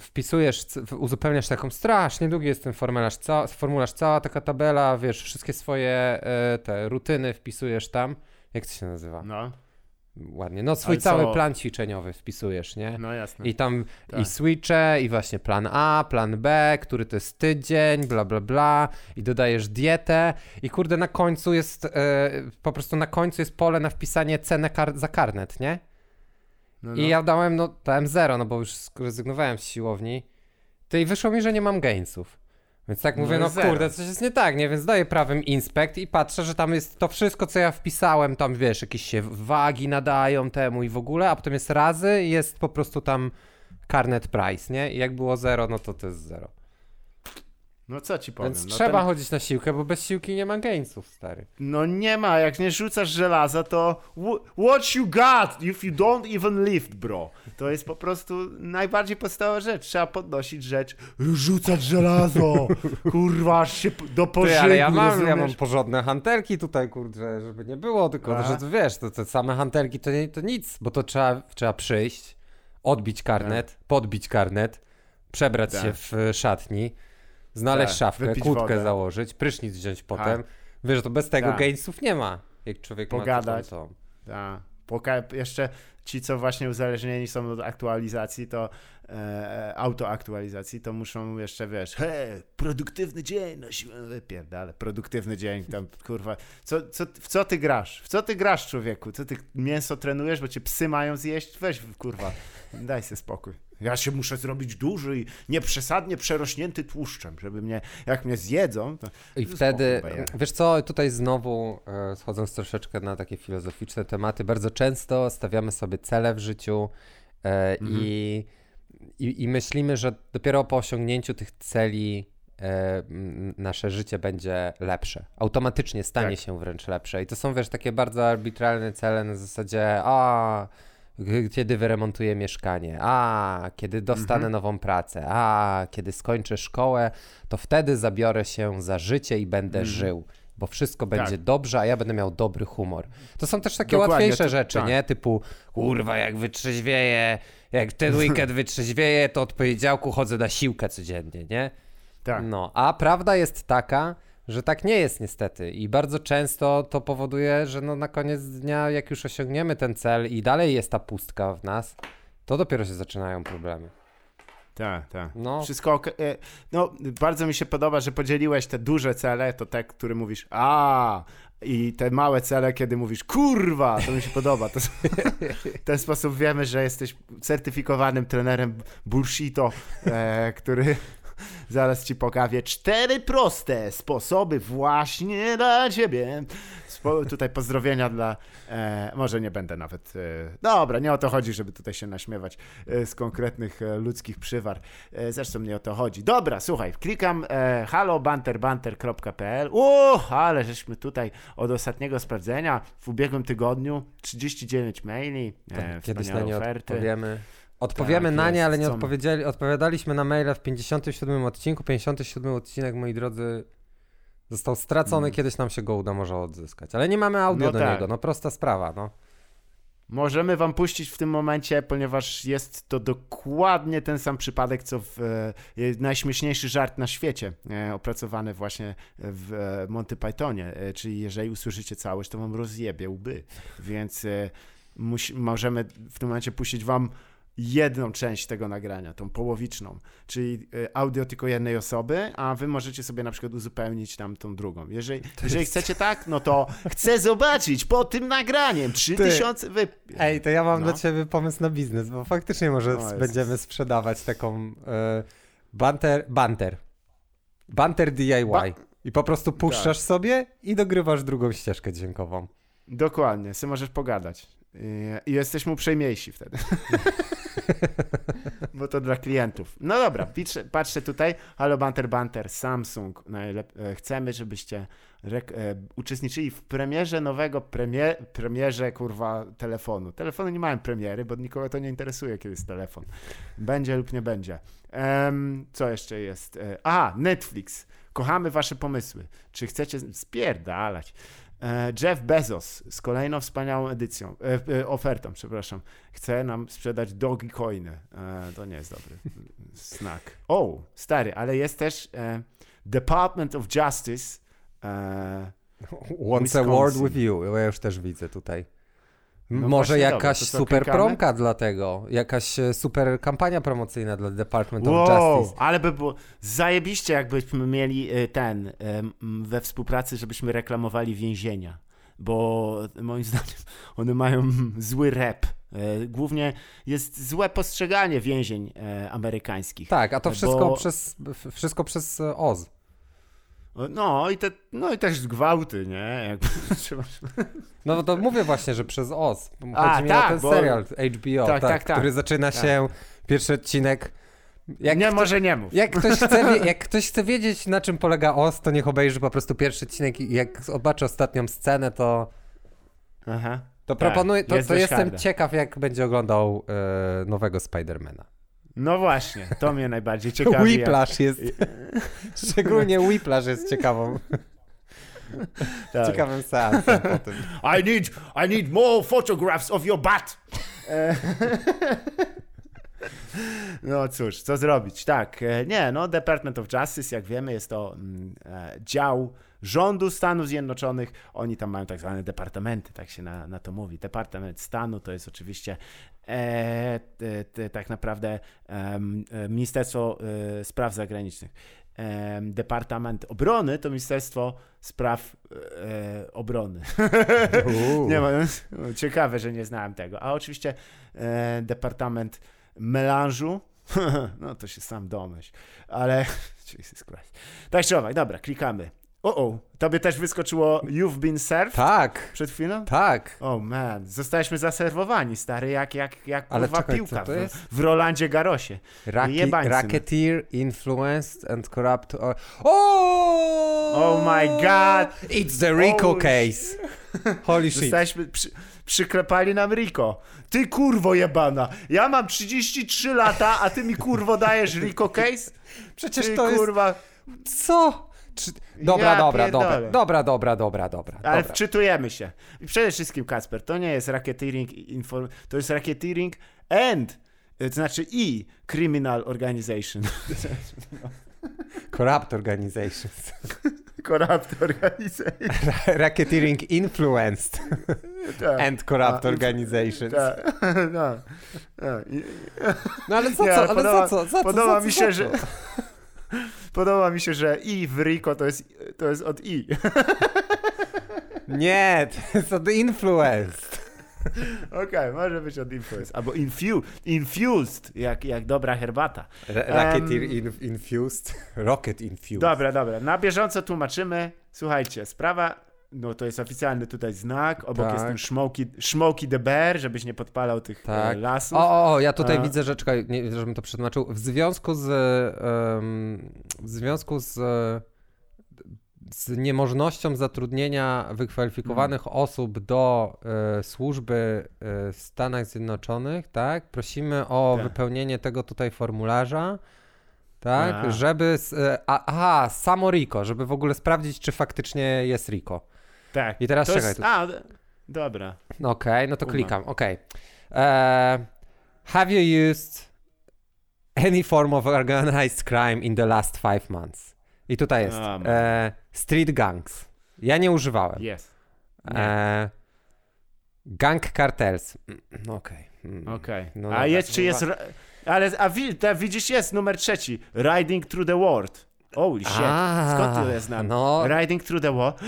wpisujesz, uzupełniasz taką strasznie długi jest ten formularz, ca, formularz cała taka tabela, wiesz, wszystkie swoje e, te rutyny wpisujesz tam. Jak to się nazywa? No. Ładnie. No swój Ale cały co? plan ćwiczeniowy wpisujesz, nie? No jasne. I tam tak. i switche, i właśnie plan A, plan B, który to jest tydzień, bla bla bla, i dodajesz dietę, i kurde na końcu jest, e, po prostu na końcu jest pole na wpisanie cenę kar za karnet, nie? No, no. I ja dałem, no, dałem zero, no bo już zrezygnowałem z siłowni. To i wyszło mi, że nie mam gainsów. Więc tak no mówię, no zero. kurde, coś jest nie tak, nie? Więc daję prawym inspekt i patrzę, że tam jest to wszystko, co ja wpisałem, tam wiesz, jakieś się wagi nadają temu i w ogóle, a potem jest razy i jest po prostu tam carnet price, nie? I jak było zero, no to to jest zero. No co ci powiem. Więc no trzeba ten... chodzić na siłkę, bo bez siłki nie ma gainsów, stary. No nie ma, jak nie rzucasz żelaza, to what you got if you don't even lift, bro. To jest po prostu najbardziej podstawowa rzecz. Trzeba podnosić rzecz, rzucać żelazo, kurwa, aż się do pożygu, ale ja mam, ja mam porządne hantelki tutaj, kurde, żeby nie było, tylko A? że wiesz, to, te same hantelki to, nie, to nic, bo to trzeba, trzeba przyjść, odbić karnet, A. podbić karnet, przebrać się w szatni, Znaleźć tak, szafkę, kłódkę wodę. założyć, prysznic wziąć tak. potem. Tak. Wiesz, to bez tego tak. gainsów nie ma. Jak człowiek Pogadać. ma to, Tak. Poka- jeszcze ci, co właśnie uzależnieni są od aktualizacji, to e, autoaktualizacji, to muszą jeszcze, wiesz, he, produktywny dzień, no siłę wypierdale, produktywny dzień, tam, kurwa, co, co, w co ty grasz? W co ty grasz, człowieku? Co ty mięso trenujesz, bo cię psy mają zjeść? Weź, kurwa, daj sobie spokój. Ja się muszę zrobić duży i nieprzesadnie przerośnięty tłuszczem, żeby mnie, jak mnie zjedzą, to... I wtedy, wiesz co, tutaj znowu e, schodząc troszeczkę na takie filozoficzne tematy, bardzo często stawiamy sobie cele w życiu e, mhm. I, i, myślimy, że dopiero po osiągnięciu tych celi e, nasze życie będzie lepsze. Automatycznie stanie tak. się wręcz lepsze. I to są, wiesz, takie bardzo arbitralne cele na zasadzie, a kiedy wyremontuję mieszkanie, a kiedy dostanę mhm. nową pracę, a kiedy skończę szkołę, to wtedy zabiorę się za życie i będę mhm. żył. Bo wszystko będzie tak. dobrze, a ja będę miał dobry humor. To są też takie Dokładnie, łatwiejsze to, rzeczy, tak. nie? Typu, kurwa, jak wytrzeźwieję, jak ten weekend wytrzeźwieję, to od poniedziałku chodzę na siłkę codziennie, nie? Tak. No, a prawda jest taka, że tak nie jest niestety i bardzo często to powoduje, że no na koniec dnia, jak już osiągniemy ten cel i dalej jest ta pustka w nas, to dopiero się zaczynają problemy. Tak, tak. No. Wszystko ok. E, no, bardzo mi się podoba, że podzieliłeś te duże cele, to te, które mówisz, a i te małe cele, kiedy mówisz, kurwa, to mi się podoba. To, w ten sposób wiemy, że jesteś certyfikowanym trenerem bullshito, e, który Zaraz ci pokażę cztery proste sposoby właśnie dla ciebie. Tutaj pozdrowienia dla. E, może nie będę nawet. E, dobra, nie o to chodzi, żeby tutaj się naśmiewać e, z konkretnych e, ludzkich przywar. E, zresztą nie o to chodzi. Dobra, słuchaj, klikam e, halobanterbanter.pl. O, ale żeśmy tutaj od ostatniego sprawdzenia w ubiegłym tygodniu 39 maili. E, Kiedyś na nie oferty. odpowiemy. Odpowiemy tak, na nie, ale nie odpowiedzieli, odpowiadaliśmy na maile w 57 odcinku. 57 odcinek, moi drodzy, został stracony. Hmm. Kiedyś nam się go uda może odzyskać. Ale nie mamy audio no do tak. niego, no prosta sprawa, no. Możemy wam puścić w tym momencie, ponieważ jest to dokładnie ten sam przypadek, co w e, najśmieszniejszy żart na świecie, e, opracowany właśnie w e, Monty Pythonie. E, czyli jeżeli usłyszycie całość, to wam rozjebie łby. Więc e, możemy w tym momencie puścić wam jedną część tego nagrania, tą połowiczną, czyli y, audio tylko jednej osoby, a wy możecie sobie na przykład uzupełnić tam tą drugą. Jeżeli, jeżeli jest... chcecie tak, no to chcę zobaczyć po tym nagraniem 3000 wy... Ej, to ja mam no. dla ciebie pomysł na biznes, bo faktycznie może no będziemy sprzedawać taką y, banter, banter. Banter DIY. Ba I po prostu puszczasz tak. sobie i dogrywasz drugą ścieżkę dźwiękową. Dokładnie, sobie możesz pogadać. I jesteśmy uprzejmiejsi wtedy. Bo to dla klientów. No dobra, patrzcie tutaj. Halo Banter Banter, Samsung. E, chcemy, żebyście e, uczestniczyli w premierze nowego, premier, premierze kurwa telefonu. Telefony nie mają premiery, bo nikogo to nie interesuje, kiedy jest telefon. Będzie lub nie będzie. Um, co jeszcze jest? E, aha, Netflix. Kochamy wasze pomysły. Czy chcecie spierdalać? E, Jeff Bezos z kolejną wspaniałą edycją, e, e, ofertą, przepraszam, chce nam sprzedać Dogecoiny. To nie jest dobry znak. O, stary, ale jest też Department of Justice. Wants a word with you. Ja już też widzę tutaj. No Może jakaś dobra, super klikamy? promka dla tego, jakaś e, super kampania promocyjna dla Department wow, of Justice. ale by było zajebiście, jakbyśmy mieli e, ten we współpracy, żebyśmy reklamowali więzienia, bo moim zdaniem one mają zły rep. E, głównie jest złe postrzeganie więzień amerykańskich. Tak, a to wszystko, bo... przez, wszystko przez Oz. No i, te, no i też gwałty, nie? No to mówię właśnie, że przez OZ. Chodzi A, mi tak, o ten bo... serial HBO, tak, tak, tak, tak który zaczyna tak. się, pierwszy odcinek jak nie, kto, może nie mów. Jak ktoś, chce, jak ktoś chce wiedzieć, na czym polega OS, to niech obejrzy po prostu pierwszy odcinek i jak zobaczy ostatnią scenę, to... Aha. To proponuję, to, to jestem ciekaw, jak będzie oglądał e, nowego Spidermana. No właśnie, to mnie najbardziej ciekawi. Whiplash jest. Szczególnie Whiplash jest ciekawą. Tak. Ciekawym seansem. I need, I need more photographs of your butt. No cóż, co zrobić? Tak, e, nie, no Department of Justice, jak wiemy, jest to mm, e, dział rządu Stanów Zjednoczonych. Oni tam mają tak zwane departamenty, tak się na, na to mówi. Departament Stanu to jest oczywiście e, te, te, tak naprawdę e, Ministerstwo e, Spraw Zagranicznych. Departament Obrony to Ministerstwo Spraw e, Obrony. nie ma, no, ciekawe, że nie znałem tego. A oczywiście e, Departament Melanżu, no to się sam domyśl, ale Jesus Christ. Tak czy owak, dobra, klikamy. O, o, tobie też wyskoczyło You've been served? Tak. Przed chwilą? Tak. O oh man, zostaliśmy zaserwowani, stary, jak, jak, jak Ale kurwa czekaj, piłka w, w Rolandzie Garosie. Raki, racketeer, influenced and corrupt. Or... Oh! oh my god! It's the Rico oh, case. Holy shit. Zostaliśmy, przy, przyklepali nam Rico. Ty kurwo jebana, ja mam 33 lata, a ty mi kurwo dajesz Rico case? Przecież ty, to kurwa... jest... Co? Dobra, ja dobra, dobra, dobra, dobra, dobra, dobra. Ale dobra. wczytujemy się. I przede wszystkim, Kasper, to nie jest racketeering, inform... to jest racketeering and, to znaczy i criminal organization. Corrupt organizations. Corrupt organization. Racketeering influenced tak. and corrupt A, organizations. Tak. No. No. ale co, co, ale podoba, co, co, co, podoba mi się, że Podoba mi się, że i w Rico to jest, to jest od i. Nie, to jest od influenced. Okej, okay, może być od influenced. Albo infu infused, jak, jak dobra herbata. Racketeer um, in, infused, rocket infused. Dobra, dobra. Na bieżąco tłumaczymy. Słuchajcie, sprawa no to jest oficjalny tutaj znak, obok tak. jest ten Smokey, Smokey the Bear, żebyś nie podpalał tych e, tak. lasów. O, o, ja tutaj A... widzę, że czekaj, nie, żebym to przetłumaczył, w związku z um, w związku z z niemożnością zatrudnienia wykwalifikowanych hmm. osób do e, służby e, w Stanach Zjednoczonych, tak? Prosimy o tak. wypełnienie tego tutaj formularza, tak? A. Żeby. A, aha, samo Rico, żeby w ogóle sprawdzić, czy faktycznie jest Rico. Tak. I teraz to czekaj. Jest... A, dobra. Okej, okay, no to klikam. Okej. Okay. Uh, have you used any form of organized crime in the last five months? I tutaj jest. Oh, street gangs. Ja nie używałem. Yes. E, gang cartels. Mm, okej. Okay. Mm. okay. No a jest, czy jest... Ale a widzisz, jest numer trzeci. Riding through the world. Holy shit. Skąd to jest znam? No. Riding through the world.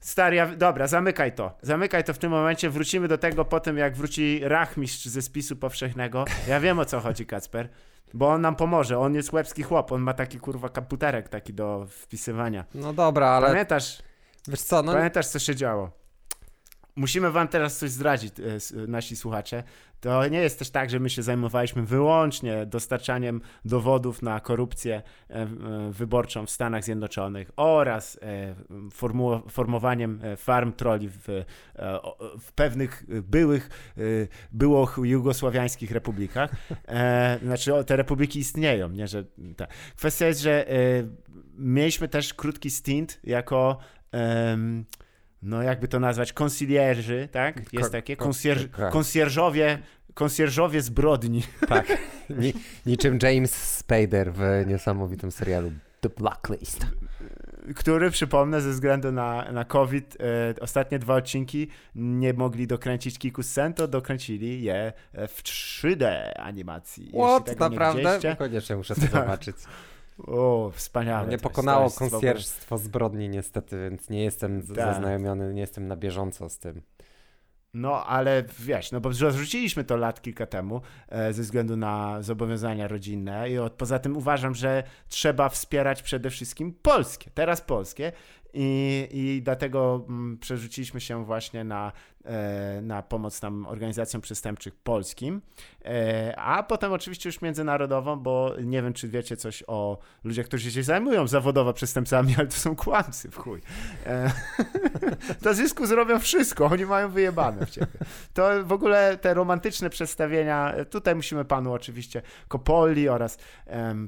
Stary, ja, dobra, zamykaj to. Zamykaj to w tym momencie. Wrócimy do tego potem, jak wróci Rachmistrz ze spisu powszechnego. Ja wiem o co chodzi, Kacper. Bo on nam pomoże. On jest łebski chłop. On ma taki kurwa komputerek taki do wpisywania. No dobra, ale. Pamiętasz? Wiesz co, no... Pamiętasz, co się działo? Musimy wam teraz coś zdradzić, e, nasi słuchacze. To nie jest też tak, że my się zajmowaliśmy wyłącznie dostarczaniem dowodów na korupcję e, e, wyborczą w Stanach Zjednoczonych oraz formowaniem farm troli w, w pewnych byłych, było jugosławiańskich republikach. Znaczy te republiki istnieją, nie, że tak. Kwestia jest, że mieliśmy też krótki stint jako no jakby to nazwać, konsylierzy, tak? Jest takie, konsjerż, konsjerżowie, konsjerżowie zbrodni. Tak, Ni, niczym James Spader w niesamowitym serialu The Blacklist. Który, przypomnę, ze względu na, na COVID, e, ostatnie dwa odcinki nie mogli dokręcić kilku scen, to dokręcili je w 3D animacji. What? Naprawdę? Koniecznie muszę to tak. zobaczyć. O, wspaniałe. Nie pokonało konsjerstwo zbrodni niestety, więc nie jestem tak. zaznajomiony, nie jestem na bieżąco z tym. No, ale wiesz, no bo rozrzuciliśmy to lat kilka temu e, ze względu na zobowiązania rodzinne i od, poza tym uważam, że trzeba wspierać przede wszystkim polskie, teraz polskie i, i dlatego mm, przerzuciliśmy się właśnie na na pomoc tam organizacjom przestępczym polskim, e, a potem oczywiście już międzynarodową, bo nie wiem, czy wiecie coś o ludziach, którzy się zajmują zawodowo przestępcami, ale to są kłamcy w chuj. E, to zysku zrobią wszystko, oni mają wyjebane w ciebie. To w ogóle te romantyczne przedstawienia, tutaj musimy panu oczywiście Kopoli oraz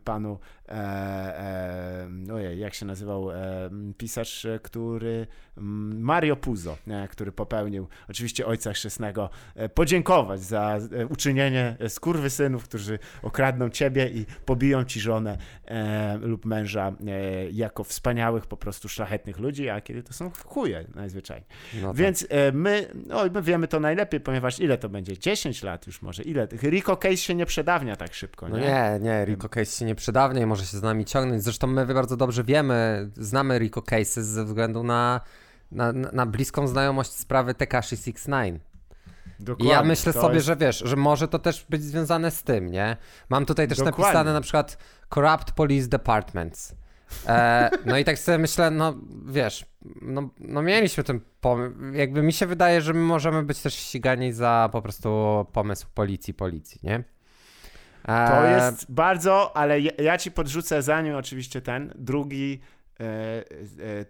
panu e, e, ojej, jak się nazywał e, pisarz, który Mario Puzo, który popełnił oczywiście Ojca Chrzestnego, e, podziękować za e, uczynienie synów, którzy okradną ciebie i pobiją ci żonę e, lub męża e, jako wspaniałych, po prostu szlachetnych ludzi, a kiedy to są chuje najzwyczajniej. No tak. Więc e, my, no, my wiemy to najlepiej, ponieważ ile to będzie? 10 lat już może? Ile? Rico Case się nie przedawnia tak szybko, nie? No nie, nie, Rico Case się nie przedawnia i może się z nami ciągnąć. Zresztą my bardzo dobrze wiemy, znamy Rico Cases ze względu na na, na bliską znajomość sprawy Tekashi 69. Dokładnie, I ja myślę sobie, jest... że wiesz, że może to też być związane z tym, nie? Mam tutaj też Dokładnie. napisane na przykład Corrupt Police Departments. E, no i tak sobie myślę, no wiesz, no, no mieliśmy ten pomysł. Jakby mi się wydaje, że my możemy być też ścigani za po prostu pomysł policji, policji, nie? E... To jest bardzo, ale ja, ja ci podrzucę za nim oczywiście ten drugi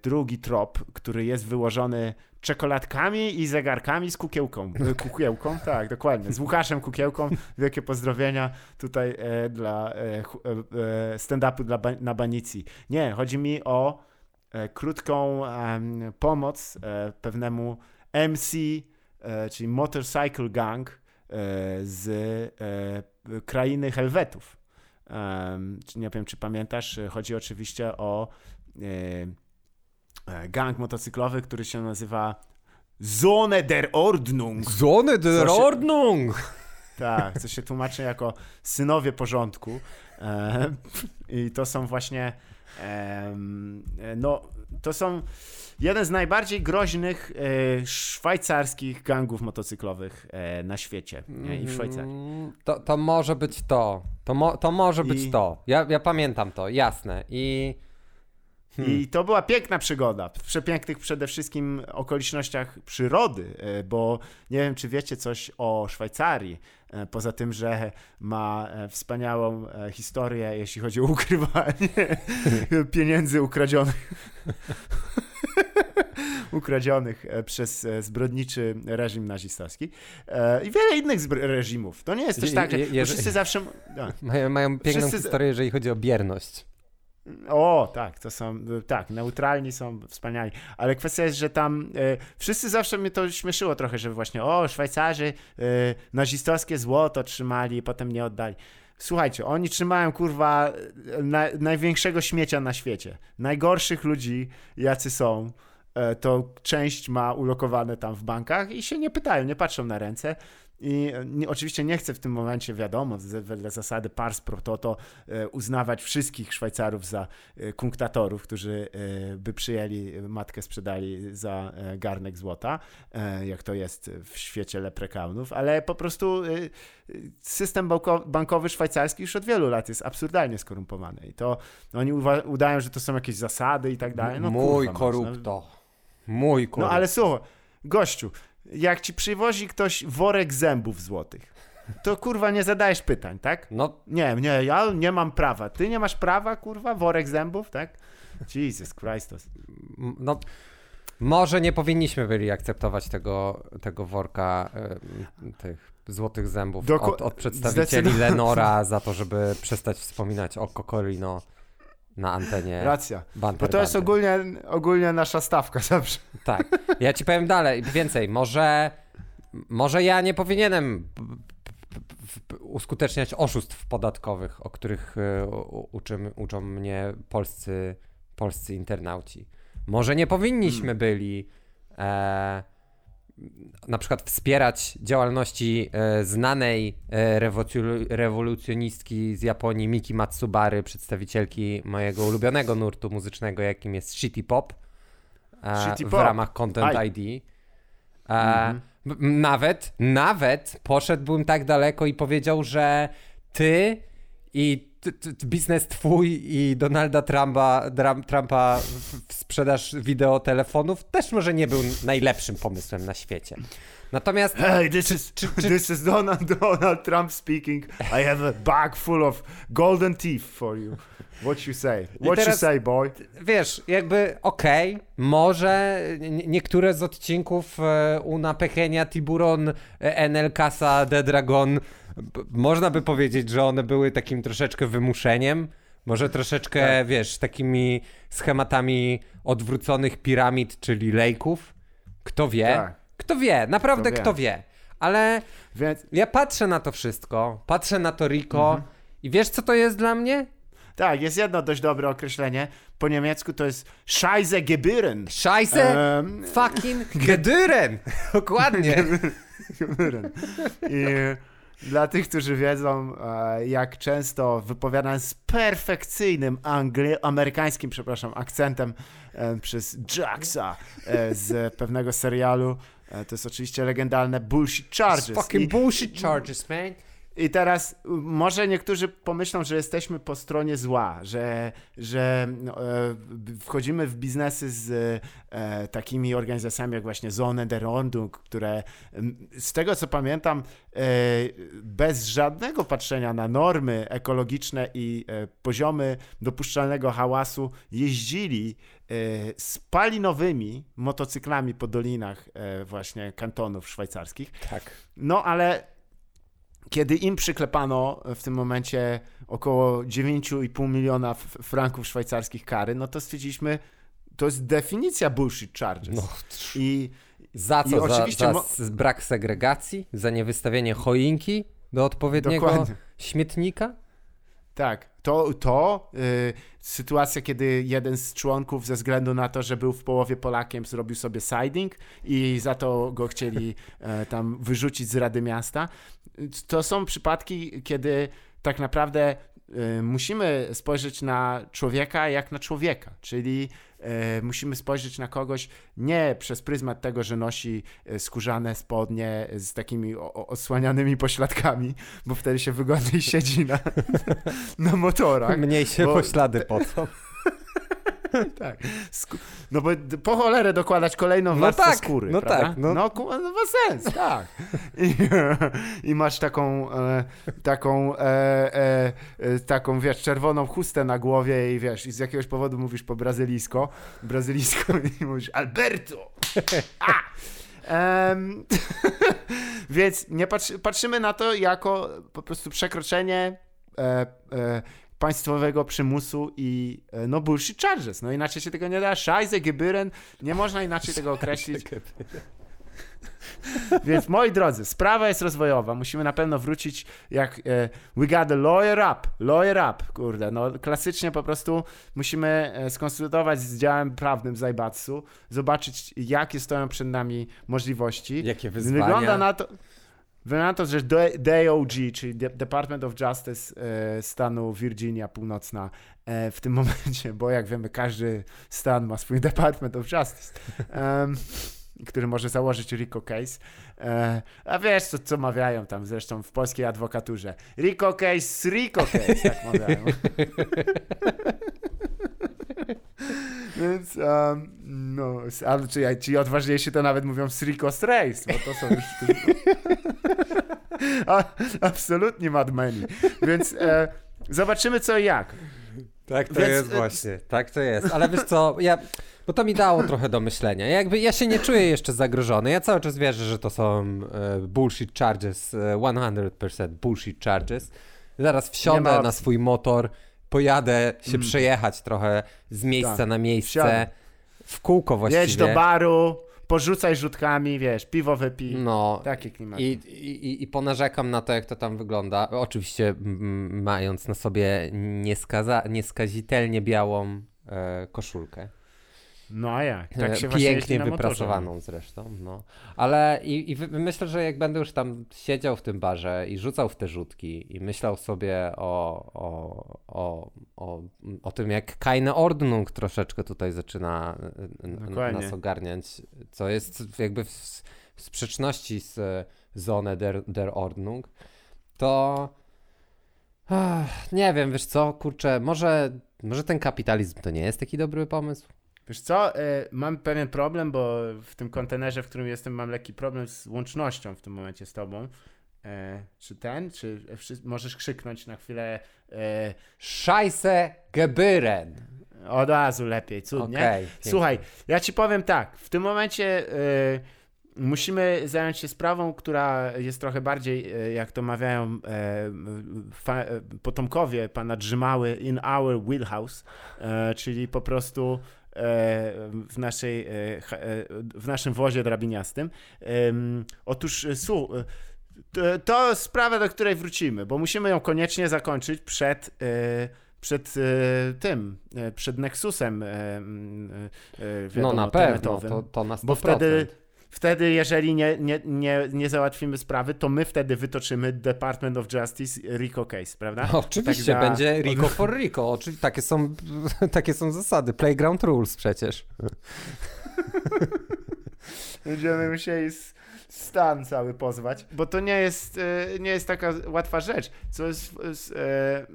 drugi trop, który jest wyłożony czekoladkami i zegarkami z kukiełką. E, kukiełką, tak, dokładnie. Z Łukaszem Kukiełką. Wielkie pozdrowienia tutaj dla stand-upu na Banicji. Nie, chodzi mi o krótką pomoc pewnemu MC, czyli Motorcycle Gang z krainy Helwetów. nie wiem, czy pamiętasz, chodzi oczywiście o E, e, gang motocyklowy, który się nazywa Zone der Ordnung. Zone der się, Ordnung! Tak, co się tłumaczy jako synowie porządku. E, I to są właśnie no, to są jeden z najbardziej groźnych szwajcarskich gangów motocyklowych na świecie i w Szwajcarii. Mm, to, to może być to. To, mo, to może być I... to. Ja, ja pamiętam to, jasne. I Hmm. I to była piękna przygoda, w przepięknych przede wszystkim okolicznościach przyrody, e, bo nie wiem, czy wiecie coś o Szwajcarii, e, poza tym, że ma e, wspaniałą historię, jeśli chodzi o ukrywanie pieniędzy ukradzionych. ukradzionych przez zbrodniczy reżim nazistowski i wiele innych reżimów. To nie jest też tak, że je, wszyscy zawsze... Mają, mają piękną wszyscy... historię, jeżeli chodzi o bierność. O, tak, to są, tak, neutralni są wspaniali, ale kwestia jest, że tam e, wszyscy zawsze mnie to śmieszyło trochę, że właśnie, o, Szwajcarzy e, nazistowskie złoto trzymali i potem nie oddali. Słuchajcie, oni trzymają kurwa na, największego śmiecia na świecie. Najgorszych ludzi, jacy są, e, to część ma ulokowane tam w bankach i się nie pytają, nie patrzą na ręce. I nie, oczywiście nie chcę w tym momencie, wiadomo, wedle zasady pars pro toto e, uznawać wszystkich Szwajcarów za e, kunktatorów, którzy e, by przyjęli matkę, sprzedali za garnek złota, jak to jest w świecie leprekaunów, ale po prostu system bankowy szwajcarski już od wielu lat jest absurdalnie skorumpowany i to oni udają, że to są jakieś zasady i tak dalej. No, Mój kurwa, korupto. Mój korupto. No ale słuchaj, gościu, jak ci przywozi ktoś worek zębów złotych, to kurwa nie zadajesz pytań, tak? No. Nie, nie, ja nie mam prawa. Ty nie masz prawa, kurwa, worek zębów, tak? Jesus Christus. No, może nie powinniśmy byli akceptować tego, tego worka y, tych złotych zębów Doku od, od przedstawicieli Lenora za to, żeby przestać wspominać o Kokorino na antenie. Racja. Banter, Bo to jest ogólnie, ogólnie nasza stawka zawsze. Tak. Ja ci powiem dalej, więcej. Może, może ja nie powinienem uskuteczniać oszustw podatkowych, o których e, uczą, uczą mnie polscy, polscy internauci. Może nie powinniśmy hmm. byli e, na przykład wspierać działalności e, znanej e, rewolucjonistki z Japonii Miki Matsubary, przedstawicielki mojego ulubionego nurtu muzycznego, jakim jest Shitty Pop, e, Shitty w pop. ramach Content I. ID. Mm -hmm. Nawet, nawet poszedłbym tak daleko i powiedział, że ty i biznes twój i Donalda Trumpa, Trumpa w sprzedaż wideotelefonów też może nie był najlepszym pomysłem na świecie. Natomiast. Hey, this is, czy, czy... This is Donald, Donald Trump speaking. I have a bag full of golden teeth for you. What you say? What teraz, you say, boy? Wiesz, jakby okej, okay, może niektóre z odcinków e, Una Pequeña Tiburon e, Enel Casa de Dragon można by powiedzieć, że one były takim troszeczkę wymuszeniem. Może troszeczkę, tak. wiesz, takimi schematami odwróconych piramid, czyli lejków. Kto wie? Tak. Kto wie? Naprawdę kto wie. Kto wie. Ale Więc... ja patrzę na to wszystko, patrzę na to Rico mhm. i wiesz, co to jest dla mnie? Tak, jest jedno dość dobre określenie. Po niemiecku to jest Scheiße Gebühren. Scheiße um... fucking Gebühren. Dokładnie. Gebühren. I dla tych, którzy wiedzą, e, jak często wypowiadam z perfekcyjnym angli- amerykańskim, przepraszam, akcentem e, przez Jacksa e, z pewnego serialu. To jest oczywiście legendarne Bullshit Charges. It's fucking I, bullshit charges, man. I teraz może niektórzy pomyślą, że jesteśmy po stronie zła, że, że no, e, wchodzimy w biznesy z e, takimi organizacjami jak właśnie Zone der Ordnung, które z tego co pamiętam, e, bez żadnego patrzenia na normy ekologiczne i poziomy dopuszczalnego hałasu jeździli spalinowymi motocyklami po dolinach właśnie kantonów szwajcarskich. Tak. No ale kiedy im przyklepano w tym momencie około 9,5 miliona franków szwajcarskich kary, no to stwierdziliśmy, to jest definicja bullshit charges. No, I za co? I oczywiście za, za brak segregacji? Za niewystawienie choinki do odpowiedniego Dokładnie. śmietnika? Tak, to, to yy, sytuacja, kiedy jeden z członków ze względu na to, że był w połowie Polakiem, zrobił sobie siding i za to go chcieli e, tam wyrzucić z Rady Miasta. To są przypadki, kiedy tak naprawdę y, musimy spojrzeć na człowieka jak na człowieka, czyli musimy spojrzeć na kogoś nie przez pryzmat tego, że nosi y, skórzane spodnie z takimi osłanianymi pośladkami, bo wtedy się wygodniej siedzi na, na motorach. Mniej się bo... poślady pocą. tak. No bo po cholerę dokładać kolejną no warstwę tak, skóry, no prawda? tak. No, no, no ma sens, tak. I, i masz taką, e, taką, e, e, e, taką, wiesz, czerwoną chustę na głowie i wiesz, i z jakiegoś powodu mówisz po brazylijsko, brazylijsko i mówisz Alberto! A! Um, więc nie patrzy, patrzymy na to jako po prostu przekroczenie e, e, państwowego przymusu i e, no bullshit charges. No inaczej się tego nie da. Scheiße, Gebühren, nie można inaczej tego określić. Więc moi drodzy, sprawa jest rozwojowa. Musimy na pewno wrócić jak e, we got a lawyer up, lawyer up, kurde. No klasycznie po prostu musimy e, skonsultować z działem prawnym Zajbatsu, zobaczyć jakie stoją przed nami możliwości. Jakie wyzwania. Wygląda na to Wygląda na to, że DOG, czyli Department of Justice e, stanu Virginia Północna e, w tym momencie, bo jak wiemy, każdy stan ma swój Department of Justice, który może założyć RICO case. E, a wiesz, co, co mawiają tam zresztą w polskiej adwokaturze. RICO case, RICO case, tak mawiają. Więc um, No, ale czy, ci odważniejsi to nawet mówią Srikos Race, bo to są już... A, absolutnie madmeni. Więc e, zobaczymy co i jak. Tak to Więc... jest e, właśnie, tak to jest. Ale wiesz co, ja... Bo to mi dało trochę do myślenia. Jakby ja się nie czuję jeszcze zagrożony. Ja cały czas wierzę, że to są e, bullshit charges, e, 100% bullshit charges. Zaraz wsiądę ma... na swój motor, pojadę się mm. przejechać trochę z miejsca tak. na miejsce. Wsiadam. W kółko właściwie. Jedź do baru, porzucaj rzutkami, wiesz, piwo wypij. No. Takie klimaty. I, i, I ponarzekam na to, jak to tam wygląda. Oczywiście mając na sobie nieskaza, nieskazitelnie białą e, koszulkę. No a jak? Tak e, się Pięknie wyprasowaną zresztą, no. Ale i, i myślę, że jak będę już tam siedział w tym barze i rzucał w te rzutki i myślał sobie o, o, o, o, o tym, jak Kajne Ordnung troszeczkę tutaj zaczyna Dokładnie. nas ogarniać, co jest jakby w, w sprzeczności z Zone der, der Ordnung, to ach, nie wiem, wiesz co, kurczę, może, może ten kapitalizm to nie jest taki dobry pomysł? Wiesz co, y, mam pewien problem, bo w tym kontenerze, w którym jestem, mam lekki problem z łącznością w tym momencie z tobą. E, czy ten, czy możesz krzyknąć na chwilę e, Scheisse Gebühren. Od razu lepiej, cudnie. Okay, Słuchaj, ja ci powiem tak, w tym momencie e, musimy zająć się sprawą, która jest trochę bardziej, e, jak to mawiają e, potomkowie pana Drzymały, in our wheelhouse, czyli po prostu E, w, naszej, e, e, w naszym wozie drabiniastym. Otóż słu, to sprawa, do której wrócimy, bo musimy ją koniecznie zakończyć przed przed tym, przed Nexusem wiadomo, No na pewno, to, to na 100%. Bo wtedy Wtedy, jeżeli nie, nie, nie, nie załatwimy sprawy, to my wtedy wytoczymy Department of Justice RICO case, prawda? oczywiście, tak będzie RICO for RICO. Oczywiście, takie, są, takie są zasady. Playground rules przecież. Będziemy musieli stan cały pozwać, bo to nie jest, e, nie jest taka łatwa rzecz. Co jest, e,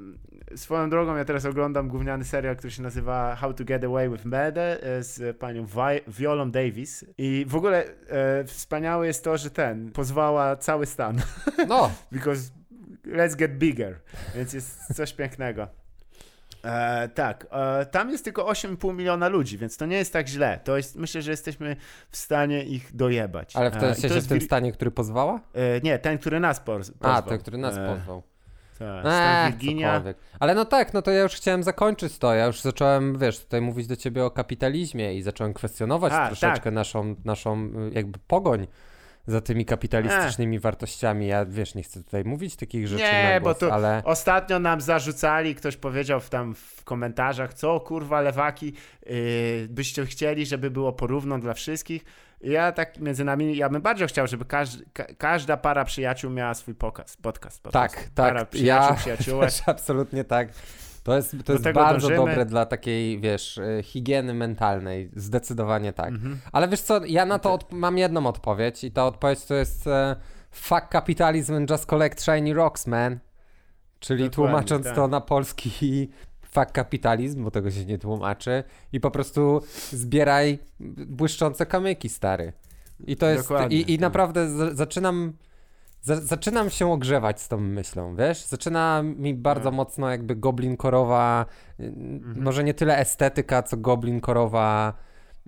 swoją drogą, ja teraz oglądam gówniany serial, który się nazywa How to Get Away with Murder e, z panią Violą Davis i w ogóle e, wspaniałe jest to, że ten pozwała cały stan. No. Because let's get bigger, więc jest coś pięknego. E, tak, e, tam jest tylko 8,5 miliona ludzi, więc to nie jest tak źle. To jest, myślę, że jesteśmy w stanie ich dojebać. Ale w, tym, e, jest w tym stanie, który pozwała? E, nie, ten, który nas pozwał. A, ten, który nas e, pozwał. Tak, Virginia. Ale no tak, no to ja już chciałem zakończyć to. Ja już zacząłem, wiesz, tutaj mówić do ciebie o kapitalizmie i zacząłem kwestionować A, troszeczkę tak. naszą, naszą jakby pogoń za tymi kapitalistycznymi Ech. wartościami. Ja wiesz, nie chcę tutaj mówić takich rzeczy. Nie, głos, bo tu ale... ostatnio nam zarzucali, ktoś powiedział tam w komentarzach, co kurwa lewaki, yy, byście chcieli, żeby było porówno dla wszystkich. Ja tak między nami, ja bym bardzo chciał, żeby każdy, ka, każda para przyjaciół miała swój podcast. podcast, podcast. Tak, tak. Para przyjaciół, ja przyjaciółek. absolutnie tak. To jest, to jest bardzo dążymy. dobre dla takiej, wiesz, e, higieny mentalnej. Zdecydowanie tak. Mhm. Ale wiesz co, ja na to mam jedną odpowiedź i ta odpowiedź to jest uh, fuck capitalism and just collect shiny rocks, man. Czyli Dokładnie, tłumacząc tak. to na polski fuck kapitalizm, bo tego się nie tłumaczy i po prostu zbieraj błyszczące kamyki, stary. I to jest, i, i tak. naprawdę z, zaczynam zaczynam się ogrzewać z tą myślą, wiesz? Zaczyna mi bardzo no. mocno jakby goblin korowa, mhm. może nie tyle estetyka, co goblin korowa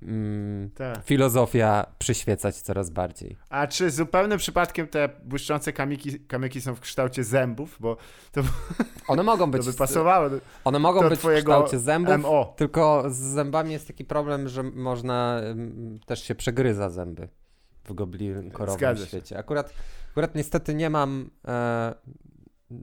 mm, tak. filozofia przyświecać coraz bardziej. A czy zupełnym przypadkiem te błyszczące kamyki, kamyki są w kształcie zębów? Bo to, one mogą być. To by pasowało. One mogą być w kształcie zębów. MO. Tylko z zębami jest taki problem, że można też się przegryza zęby w goblin korowym świecie. Akurat Akurat niestety nie mam. E,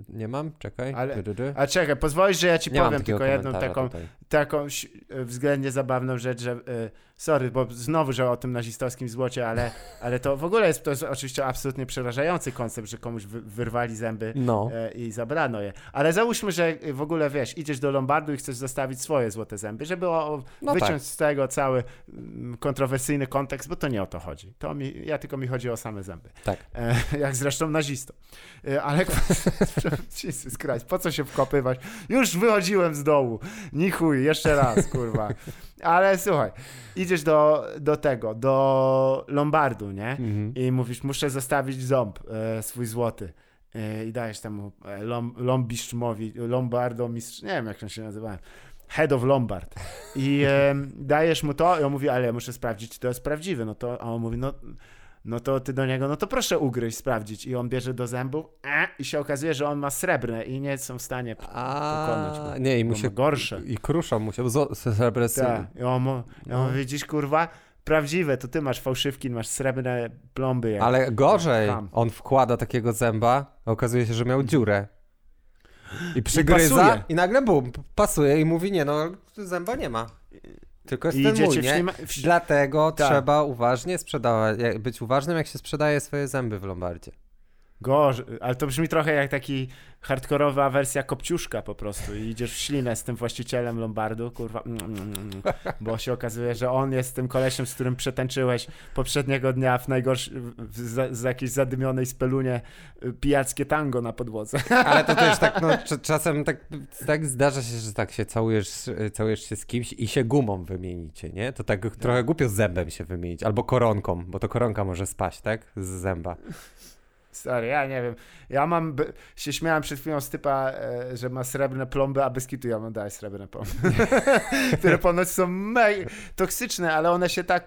nie mam? Czekaj. Ale, a czekaj, pozwolisz, że ja ci nie powiem tylko jedną taką, taką względnie zabawną rzecz, że. Y, sorry, bo znowu, że o tym nazistowskim złocie, ale, ale to w ogóle jest, to jest oczywiście absolutnie przerażający koncept, że komuś wy, wyrwali zęby no. e, i zabrano je. Ale załóżmy, że w ogóle wiesz, idziesz do Lombardu i chcesz zostawić swoje złote zęby, żeby o, no wyciąć tak. z tego cały mm, kontrowersyjny kontekst, bo to nie o to chodzi. To mi, ja tylko mi chodzi o same zęby. Tak. E, jak zresztą nazistą. E, ale Jesus Christ, po co się wkopywać? Już wychodziłem z dołu. Ni chuj jeszcze raz, kurwa. Ale słuchaj, idziesz do, do tego, do Lombardu, nie? Mhm. I mówisz, muszę zostawić ząb e, swój złoty. E, I dajesz temu e, lom, lombiszczowi, Lombardo mistrz, nie wiem jak on się nazywa. Head of Lombard. I e, dajesz mu to i on mówi, ale ja muszę sprawdzić, czy to jest prawdziwe. No to, a on mówi, no no to ty do niego, no to proszę ugryźć, sprawdzić. I on bierze do zębów e, i się okazuje, że on ma srebrne i nie są w stanie A, pokonać go. Nie, i mu się gorsze. I kruszą mu się srebrne Tak, i on, mu, no. widzisz, kurwa, prawdziwe, to ty masz fałszywki, masz srebrne plomby. Jak, Ale gorzej, on wkłada takiego zęba, okazuje się, że miał dziurę. I przygryza i, i nagle bum, pasuje i mówi, nie no, zęba nie ma. Tylko jest I ten mój, nie? W... Dlatego tak. trzeba uważnie sprzedawać, być uważnym, jak się sprzedaje swoje zęby w Lombardzie. Gorzej, ale to brzmi trochę jak taki hardkorowa wersja kopciuszka po prostu i idziesz w ślinę z tym właścicielem Lombardu, kurwa, mm, mm, mm, bo się okazuje, że on jest tym kolesiem, z którym przetańczyłeś poprzedniego dnia w najgorszym, z, z jakiejś zadymionej spelunie y, pijackie tango na podłodze. Ale to też tak, no czasem tak, tak zdarza się, że tak się całujesz, całujesz się z kimś i się gumą wymienicie, nie? To tak trochę głupio zębem się wymienić, albo koronką, bo to koronka może spaść, tak? Z zęba. Stary, ja nie wiem. Ja mam, się śmiałem przed chwilą z typa, e, że ma srebrne plomby, a bez kitu ja mam dać srebrne plomby. które ponoć są mega toksyczne, ale one się tak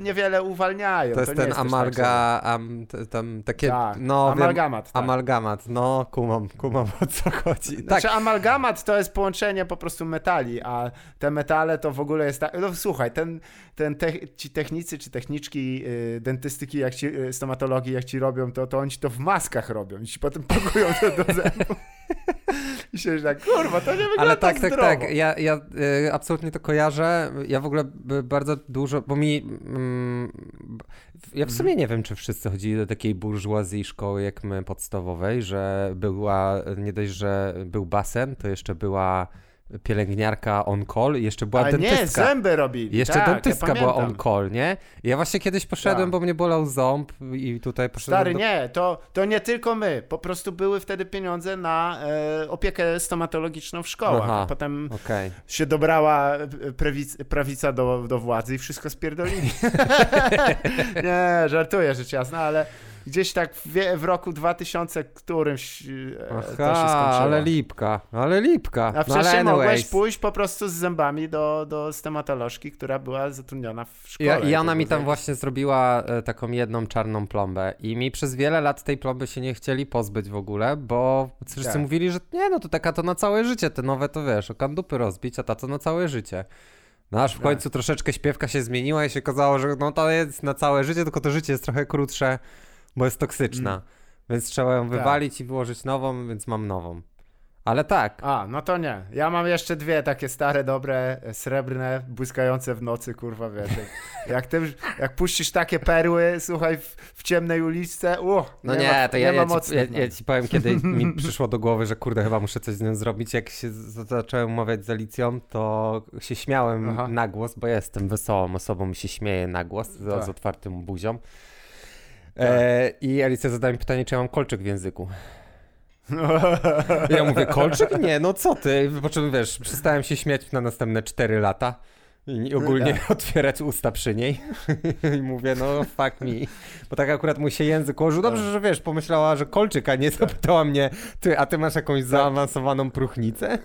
niewiele uwalniają. To jest to ten jest amalga, tak, am, tam takie, tak, no amalgamat. Wiem, tak. Amalgamat, no kumam, kumam o co chodzi. Znaczy tak. amalgamat to jest połączenie po prostu metali, a te metale to w ogóle jest tak, no słuchaj, ten, ten te, ci technicy czy techniczki y, dentystyki, jak ci, y, stomatologii, jak ci robią, to, to oni to w maskach robią i ci potem pakują to do zębów. I się tak, kurwa, to nie wygląda Ale tak, tak, tak. Ja, ja y, absolutnie to kojarzę. Ja w ogóle bardzo dużo, bo mi... Mm, ja w sumie nie wiem, czy wszyscy chodzili do takiej burżuazji szkoły jak my podstawowej, że była, nie dość, że był basen, to jeszcze była pielęgniarka on call i jeszcze była Ale dentystka. nie, zęby robili. Jeszcze tak, dentystka ja była on call, nie? I ja właśnie kiedyś poszedłem, tak. bo mnie bolał ząb i tutaj poszedłem Stary, do... nie, to, to nie tylko my. Po prostu były wtedy pieniądze na e, opiekę stomatologiczną w szkołach. Aha, Potem okay. się dobrała e, prawic, prawica do, do władzy i wszystko spierdolili. nie, żartuję, rzecz jasna, ale gdzieś tak w, w roku 2000 którymś e, Aha, to się skończyło. ale lipka, ale lipka. A wcześniej no, mogłeś pójść po prostu z zębami do, do stomatolożki, która była zatrudniona w szkole. I, i ona mi tam właśnie zrobiła e, taką jedną czarną plombę i mi przez wiele lat tej plomby się nie chcieli pozbyć w ogóle, bo wszyscy tak. mówili, że nie, no to taka to na całe życie, te nowe to wiesz, okandupy rozbić, a ta to na całe życie. No aż w tak. końcu troszeczkę śpiewka się zmieniła i się okazało, że no to jest na całe życie, tylko to życie jest trochę krótsze bo jest toksyczna. Mm. Więc trzeba ją tak. wywalić tak. i wyłożyć nową, więc mam nową. Ale tak. A, no to nie. Ja mam jeszcze dwie takie stare, dobre, srebrne, błyskające w nocy, kurwa, wiesz. Jak, ty, jak puścisz takie perły, słuchaj, w, w ciemnej uliczce, uh, No nie, nie to nie ja, ja, ci, ja, ja, ci powiem, kiedy mi przyszło do głowy, że kurde, chyba muszę coś z nią zrobić. Jak się zacząłem umawiać z Alicją, to się śmiałem Aha. na głos, bo ja jestem wesołą osobą i się śmieję na głos z, tak. z otwartym buzią. E, I Alicja zadała mi pytanie, czy ja mam kolczyk w języku. Ja mówię, kolczyk? Nie, no co ty? Po czym wiesz, przestałem się śmiać na następne 4 lata i ogólnie tak. otwierać usta przy niej. I mówię, no fuck me. Bo tak akurat mu się język ułożył. Dobrze, że wiesz, pomyślała, że kolczyk, a nie zapytała mnie, ty, a ty masz jakąś tak. zaawansowaną próchnicę?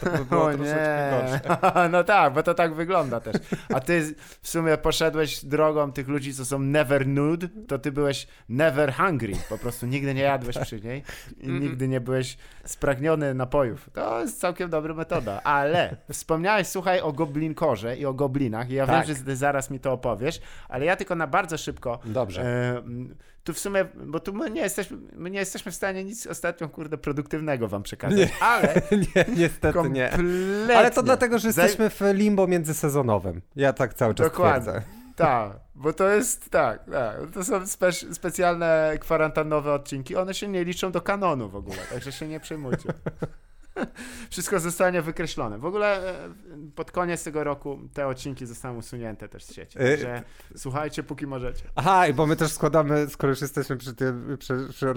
To by o nie. No tak, bo to tak wygląda też. A ty w sumie poszedłeś drogą tych ludzi, co są never nude, to ty byłeś never hungry. Po prostu nigdy nie jadłeś przy niej i nigdy nie byłeś spragniony napojów. To jest całkiem dobra metoda. Ale wspomniałeś, słuchaj, o goblinkorze i o goblinach. I ja tak. wiem, że ty zaraz mi to opowiesz, ale ja tylko na bardzo szybko. Dobrze. E, tu w sumie, bo tu my nie jesteśmy, my nie jesteśmy w stanie nic ostatnio, kurde, produktywnego wam przekazać, nie, ale... nie, niestety nie. Ale to dlatego, że jesteśmy w limbo międzysezonowym. Ja tak cały czas Dokładnie. Tak, bo to jest, tak, tak to są spe specjalne kwarantannowe odcinki, one się nie liczą do kanonu w ogóle, także się nie przejmujcie. Wszystko zostanie wykreślone. W ogóle e, pod koniec tego roku te odcinki zostaną usunięte też z sieci. E, Także słuchajcie, póki możecie. Aha, bo my też składamy, skoro już jesteśmy przy, tym, przy, przy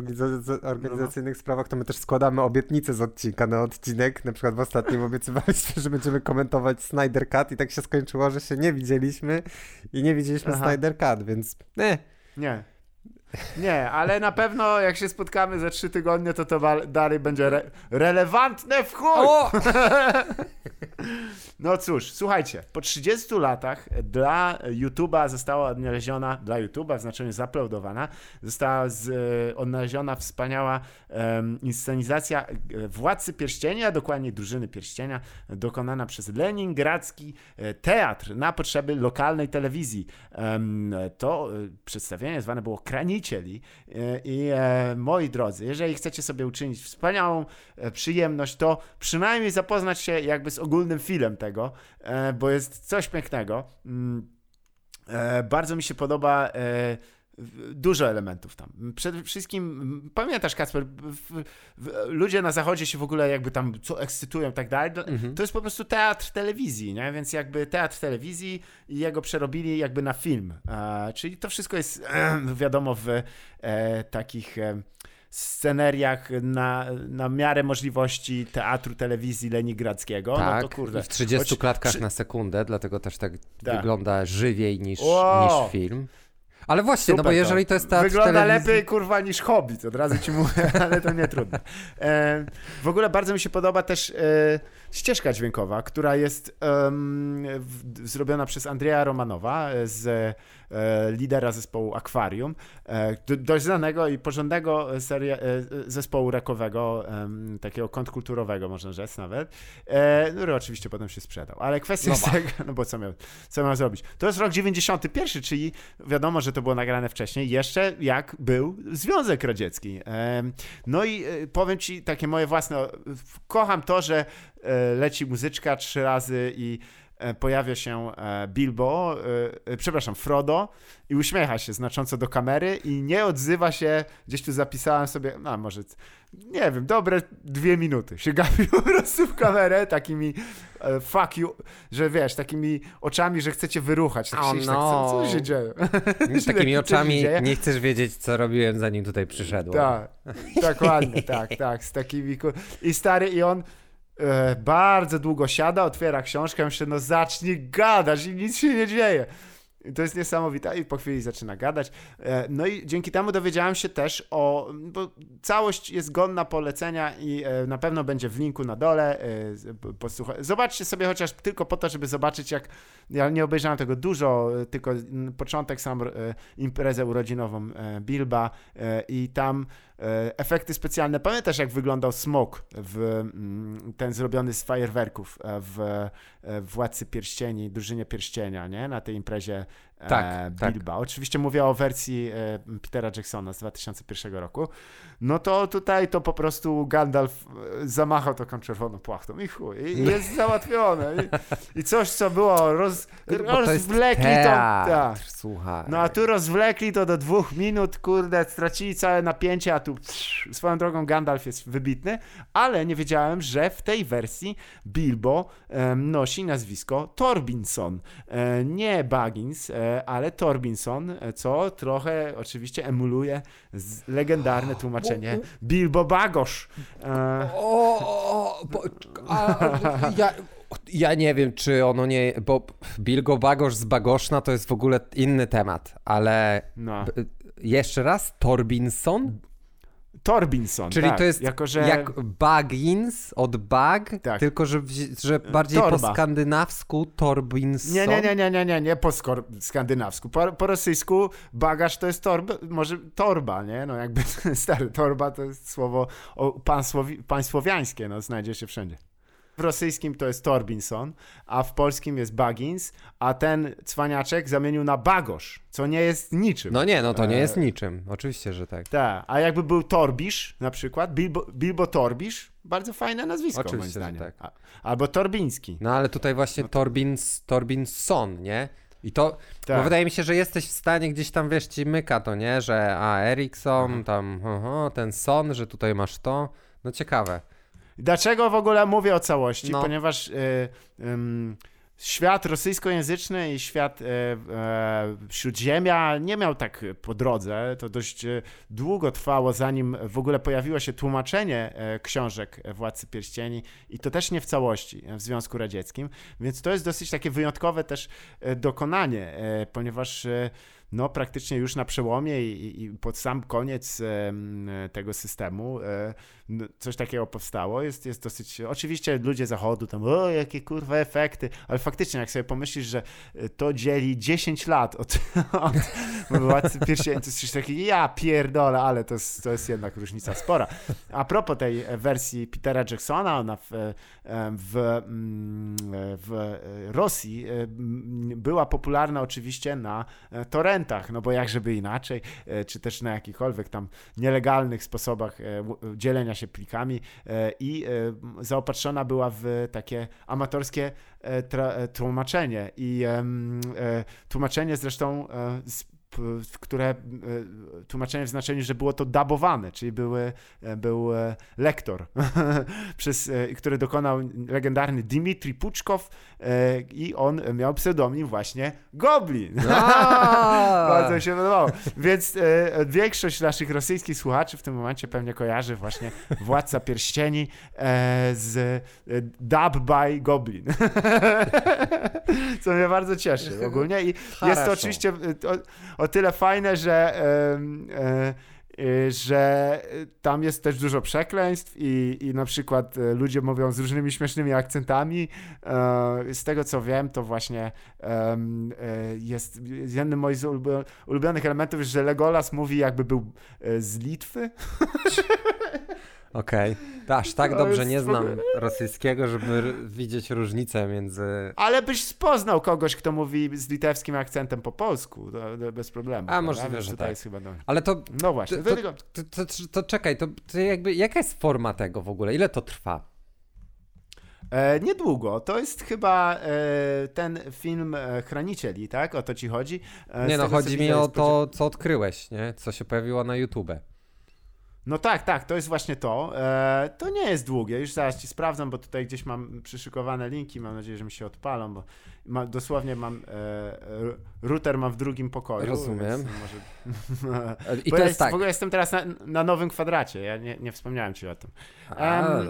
organizacyjnych no. sprawach, to my też składamy obietnice z odcinka na odcinek. Na przykład w ostatnim obiecywaliśmy, że będziemy komentować Snyder Cut i tak się skończyło, że się nie widzieliśmy i nie widzieliśmy Aha. Snyder Cut, więc nie. Nie. Nie, ale na pewno jak się spotkamy za trzy tygodnie, to to dalej będzie re relevantne w chuj! no cóż, słuchajcie, po 30 latach dla YouTube'a została odnaleziona, dla YouTube'a w znaczeniu zaploadowana, została z, e, odnaleziona wspaniała um, inscenizacja e, Władcy Pierścienia, dokładnie Drużyny Pierścienia, dokonana przez Leningradzki e, Teatr na potrzeby lokalnej telewizji. Um, to przedstawienie zwane było Krani E, I e, moi drodzy, jeżeli chcecie sobie uczynić wspaniałą e, przyjemność, to przynajmniej zapoznać się jakby z ogólnym filmem tego, bo jest coś pięknego. Mm, bardzo mi się podoba dużo elementów tam. Przede wszystkim, pamiętasz Kacper, w, w, ludzie na zachodzie się w ogóle jakby tam co ekscytują i tak dalej, mhm. to jest po prostu teatr telewizji, nie? więc jakby teatr telewizji i jego przerobili jakby na film, e, czyli to wszystko jest e, wiadomo w e, takich sceneriach na, na miarę możliwości teatru, telewizji Leningradzkiego. Tak, no to kurde. w 30 Choć, klatkach przy... na sekundę, dlatego też tak, tak. wygląda żywiej niż, niż film. Ale właśnie, Super no bo jeżeli to, to jest teatr Wygląda telewizji... lepiej, kurwa, niż Hobbit, od razu ci mówię, ale to nie trudno. E, w ogóle bardzo mi się podoba też e, ścieżka dźwiękowa, która jest w, zrobiona przez Andrzeja Romanowa z E, lidera zespołu Aquarium, e, dość znanego i porządnego seria, e, zespołu rekowego, takiego kontrkulturowego można rzec nawet, który oczywiście potem się sprzedał. Ale kwestia no jest taka, no bo co miał, co miał zrobić? To jest rok 91, czyli wiadomo, że to było nagrane wcześniej, jeszcze jak był Związek Radziecki. No i powiem ci takie moje własne, kocham to, że leci muzyczka trzy razy i E, pojawia się e, Bilbo, e, przepraszam, Frodo i uśmiecha się znacząco do kamery i nie odzywa się, gdzieś tu zapisałem sobie, no może, nie wiem, dobre dwie minuty się gapi po prostu w kamerę takimi fuck you, że wiesz, takimi oczami, że chcecie wyruchać. Tak oh się, no. tak, co, co się dzieje? Z takimi oczami nie chcesz wiedzieć, co robiłem, zanim tutaj przyszedłem. Tak, dokładnie, tak, tak, z takimi... I stary, i on e, bardzo długo siada, otwiera książkę, myślę, no zacznij gadać i nic się nie dzieje. To jest niesamowite i po chwili zaczyna gadać. E, no i dzięki temu dowiedziałem się też o, bo całość jest godna polecenia i e, na pewno będzie w linku na dole. Posłuchaj. Zobaczcie sobie chociaż tylko po to, żeby zobaczyć jak, ja nie obejrzałem tego dużo, tylko początek sam imprezę urodzinową Bilba i tam efekty specjalne. Pamiętasz, jak wyglądał smok w, mm, ten zrobiony z fajerwerków w Władcy Pierścieni, Drużynie Pierścienia, nie? Na tej imprezie tak, e, tak. Bilba. Tak. Oczywiście mówię o wersji e, Petera Jacksona z 2001 roku. No to tutaj to po prostu Gandalf e, zamachał taką czerwoną płachtą i chuj, i jest załatwione. I, I, coś, co było roz, rozwlekli to... Tak. Słuchaj. No a tu rozwlekli to do dwóch minut, kurde, stracili całe napięcie, a tu psz, swoją drogą Gandalf jest wybitny, ale nie wiedziałem, że w tej wersji Bilbo e, nosi nazwisko Torbinson, e, nie Baggins, ale Torbinson, co trochę oczywiście emuluje legendarne tłumaczenie Bilbo Bagosz. E, o, o, bo, a, ja, ja nie wiem, czy ono nie. Bo Bilbo Bagosz z Bagoszna to jest w ogóle inny temat, ale. No. Jeszcze raz, Torbinson? Torbinson. Czyli tak, to jest jako, że... jak Baggins od bag, tak. tylko że, że bardziej Torba. po skandynawsku Torbinson. Nie, nie, nie, nie, nie, nie, nie po skandynawsku. Po, po rosyjsku bagaż to jest torba, może torba, nie? No jakby stary, torba to jest słowo pansłowiańskie, no znajdzie się wszędzie w rosyjskim to jest Torbinson, a w polskim jest Baggins, a ten cwaniaczek zamienił na Bagosz, co nie jest niczym. No nie, no to nie jest e, niczym. Oczywiście, że tak. Tak, a jakby był Torbisz na przykład, Bilbo, Bilbo Torbisz, bardzo fajne nazwisko Oczywiście, moim zdaniem. Tak. albo Torbiński. No ale tutaj właśnie no to... Torbins, Torbinson, nie? I to, tak. bo wydaje mi się, że jesteś w stanie gdzieś tam, wiesz, ci myka to, nie? Że a, Ericsson, tam, oho, ten Son, że tutaj masz to. No ciekawe. Dlaczego w ogóle mówię o całości? No. Ponieważ y, y, świat rosyjskojęzyczny i świat e, e, śródziemia nie miał tak po drodze. To dość e, długo trwało, zanim w ogóle pojawiło się tłumaczenie e, książek Władcy Pierścieni i to też nie w całości w Związku Radzieckim. Więc to jest dosyć takie wyjątkowe też dokonanie, ponieważ no, praktycznie już na przełomie i, i pod sam koniec tego systemu coś takiego powstało. Jest, jest dosyć. Oczywiście ludzie zachodu tam, o, jakie kurwa efekty, ale faktycznie, jak sobie pomyślisz, że to dzieli 10 lat od, od władcy pierścieni, to jest ja pierdolę, ale to jest, to jest jednak różnica spora. A propos tej wersji Petera Jacksona, ona w, w, mm, w Rosji była popularna oczywiście na no bo jak żeby inaczej, e, czy też na jakichkolwiek tam nielegalnych sposobach e, dzielenia się plikami e, i zaopatrzona była w takie amatorskie tłumaczenie. I tłumaczenie zresztą z które e, tłumaczenie w znaczeniu, że było to dabowane, czyli były, e, był e, lektor, przez, który dokonał legendarny Dimitri Puczkow i on miał pseudonim właśnie Goblin. Bardzo się podobało. Więc większość naszych rosyjskich słuchaczy w tym momencie pewnie kojarzy właśnie Władca Pierścieni z Dub by Goblin. Co mnie bardzo cieszy ogólnie i jest to oczywiście o tyle fajne, że e, e, że tam jest też dużo przekleństw i, i na przykład e, ludzie mówią z różnymi śmiesznymi akcentami. Z tego co wiem, to właśnie jest jednym moich ulubionych elementów, że Legolas mówi jakby był z Litwy. Okej. Okay. Aż tak dobrze nie znam rosyjskiego, żeby widzieć różnicę między. Ale byś poznał kogoś, kto mówi z litewskim akcentem po polsku, to, to bez problemu. A możliwe, że tak. Chyba, no... Ale to. No właśnie. To, to, to, to czekaj, to, jakby jaka jest forma tego w ogóle? Ile to trwa? E, niedługo. To jest chyba e, ten film e, Chranicieli, tak? O to ci chodzi? E, nie no, chodzi mi o to, co odkryłeś, nie? Co się pojawiło na YouTube. No tak, tak, to jest właśnie to. E, to nie jest długie, już zaraz ci sprawdzam, bo tutaj gdzieś mam przyszykowane linki, mam nadzieję, że mi się odpalą, bo ma, dosłownie mam, e, router mam w drugim pokoju. Rozumiem. Może... I to jest, jest tak. W ogóle jestem teraz na, na nowym kwadracie, ja nie, nie wspomniałem ci o tym. Um,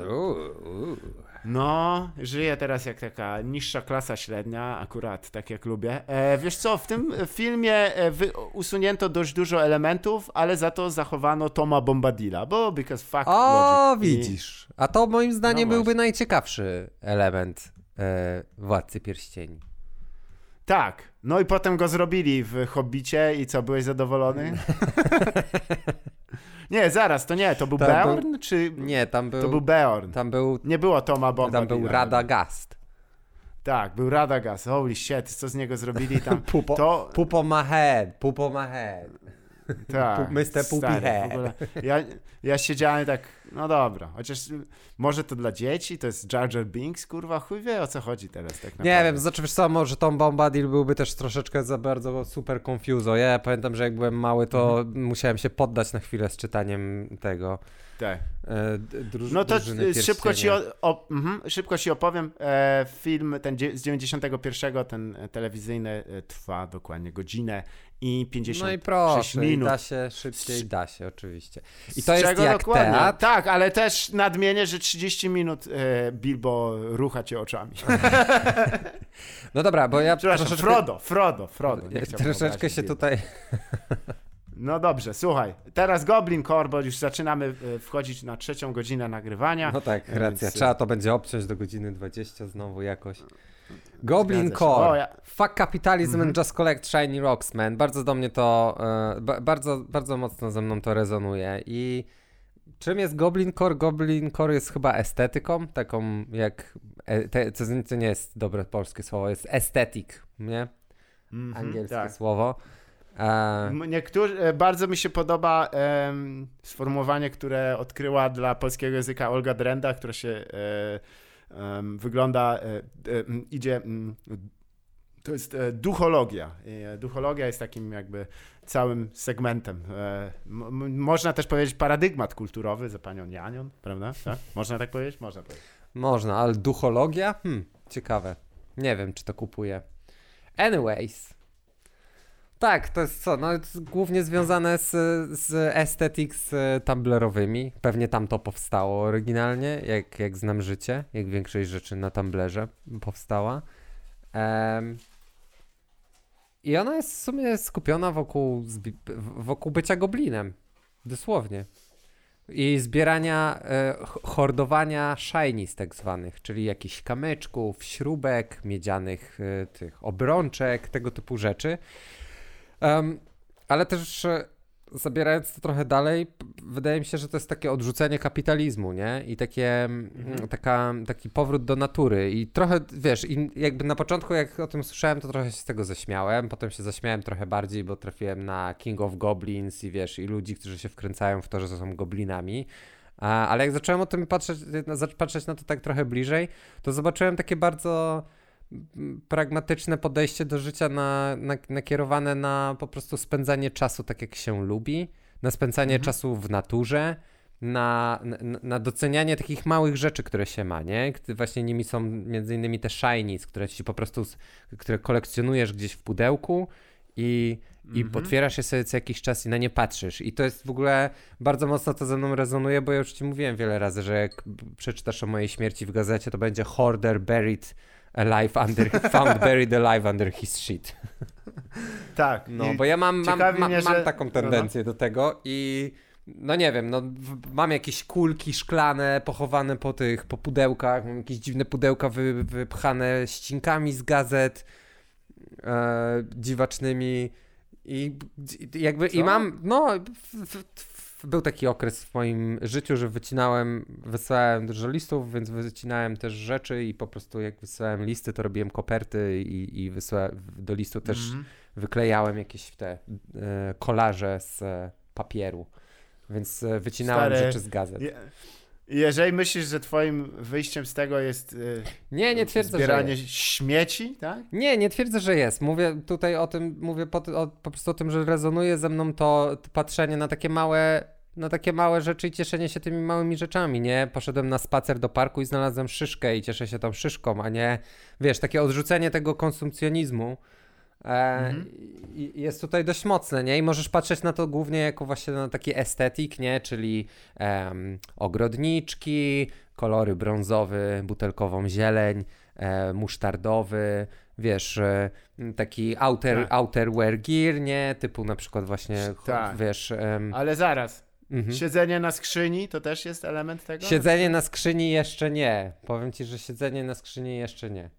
no, żyję teraz jak taka niższa klasa średnia, akurat tak jak lubię. E, wiesz co, w tym filmie e, wy, usunięto dość dużo elementów, ale za to zachowano Toma Bombadilla, bo because fuck O, logic. widzisz. I... A to moim zdaniem no byłby najciekawszy element e, Władcy Pierścieni. Tak. No i potem go zrobili w Hobbicie i co, byłeś zadowolony? Nie, zaraz, to nie, to był tam Beorn, był... czy... Nie, tam był... To był Beorn. Tam był... Nie było Toma Bomba. Tam był Radagast. Tak, był Radagast. Holy shit, co z niego zrobili tam? pupo, to... pupo my head, pupo my head. Tak. Mr. Head. Ja, ja siedziałem tak, no dobra, chociaż może to dla dzieci, to jest Jar Jar Binks, kurwa, chuj wie o co chodzi teraz tak naprawdę. Nie wiem, znaczy wiesz co, może Tom Bombadil byłby też troszeczkę za bardzo super confuso. Ja pamiętam, że jak byłem mały, to mhm. musiałem się poddać na chwilę z czytaniem tego. Tak. E, druż, no to szybko ci, o, o, mm, szybko ci opowiem. E, film ten z 91, ten telewizyjny e, trwa dokładnie godzinę i 56 no i proszę, minut. I da się szybciej, da się oczywiście. I to jest jak dokładnie? teatr. Tak, ale też nadmienię, że 30 minut e, Bilbo rucha cię oczami. no dobra, bo ja troszeczkę... Frodo, Frodo, Frodo. Nie troszeczkę się Bilbo. tutaj... No dobrze, słuchaj, teraz Goblin Core, bo już zaczynamy e, wchodzić na trzecią godzinę nagrywania. No tak, racja. Więc... Trzeba to będzie obciąć do godziny 20 znowu jakoś. Goblin Core. O, ja... Fuck capitalism mm -hmm. and just collect shiny rocks, man. Bardzo do mnie to, e, bardzo, bardzo mocno ze mną to rezonuje i czym jest Goblin Core? Goblin Core jest chyba estetyką, taką jak, e, te, to nie jest dobre polskie słowo, jest estetyk, nie? Mm -hmm, Angielskie tak. słowo. Niektórzy, e, bardzo mi się podoba sformułowanie, które odkryła dla polskiego języka Olga Drenda, która się e, wygląda, e, idzie To jest duchologia. Duchologia jest takim jakby całym segmentem. Można też powiedzieć paradygmat kulturowy za panią Janion, prawda? Tak? Można tak powiedzieć? Można powiedzieć. Można, ale duchologia? Hmm, ciekawe. Nie wiem, czy to kupuję. Anyways. Tak, to jest co? No, jest głównie związane z, z aesthetics e, tumblerowymi. Pewnie tam to powstało oryginalnie, jak, jak znam życie, jak większość rzeczy na Tumblerze powstała. Um, I ona jest w sumie skupiona wokół, wokół bycia goblinem. Dosłownie. I zbierania, e, hordowania shinies tak zwanych, czyli jakichś kamyczków, śrubek, miedzianych e, tych obrączek, tego typu rzeczy. Um, ale też zabierając to trochę dalej, wydaje mi się, że to jest takie odrzucenie kapitalizmu, nie? I takie, mhm. taka, taki powrót do natury. I trochę, wiesz, i jakby na początku, jak o tym słyszałem, to trochę się z tego zaśmiałem. Potem się zaśmiałem trochę bardziej, bo trafiłem na King of Goblins i wiesz, i ludzi, którzy się wkręcają w to, że są goblinami. Ale jak zacząłem o tym patrzeć, patrzeć na to tak trochę bliżej, to zobaczyłem takie bardzo pragmatyczne podejście do życia na, na, nakierowane na po prostu spędzanie czasu tak, jak się lubi, na spędzanie mhm. czasu w naturze, na, na, na, docenianie takich małych rzeczy, które się ma, nie? Właśnie nimi są między innymi te shinies, które ci po prostu, które kolekcjonujesz gdzieś w pudełku i, i mm potwierasz je sobie co jakiś czas i na nie patrzysz. I to jest w ogóle, bardzo mocno to ze mną rezonuje, bo ja już ci mówiłem wiele razy, że jak przeczytasz o mojej śmierci w gazecie, to będzie Hoarder Buried alive under, found buried alive under his shit. Tak. No, bo ja mam, mam, ma, mnie, mam że... taką tendencję do tego i no nie wiem, no mam jakieś kulki szklane pochowane po tych, po pudełkach, mam jakieś dziwne pudełka wy, wypchane ścinkami z gazet e, dziwacznymi i jakby Co? i mam, no w, w, był taki okres w moim życiu, że wycinałem, wysyłałem dużo listów, więc wycinałem też rzeczy i po prostu jak wysyłałem listy, to robiłem koperty i, i wysyłałem, do listu też mm -hmm. wyklejałem jakieś te e, kolaże z e, papieru. Więc e, wycinałem Stary, rzeczy z gazet. Je, jeżeli myślisz, że twoim wyjściem z tego jest yy, nie, nie twierdzę, zbieranie że śmieci, tak? Nie, nie twierdzę, że jest. Mówię tutaj o tym, mówię po, o, po prostu o tym, że rezonuje ze mną to, to patrzenie na takie małe na takie małe rzeczy i cieszenie się tymi małymi rzeczami, nie? Poszedłem na spacer do parku i znalazłem szyszkę i cieszę się tą szyszką, a nie, wiesz, takie odrzucenie tego konsumpcjonizmu e, mhm. jest tutaj dość mocne, nie? I możesz patrzeć na to głównie jako właśnie na taki estetyk, nie? Czyli um, ogrodniczki, kolory brązowy, butelkową zieleń, e, musztardowy, wiesz, e, taki outer, tak. outerwear gear, nie? Typu na przykład właśnie, tak. wiesz... Um, Ale zaraz, Mhm. Siedzenie na skrzyni to też jest element tego? Siedzenie na skrzyni jeszcze nie. Powiem ci, że siedzenie na skrzyni jeszcze nie.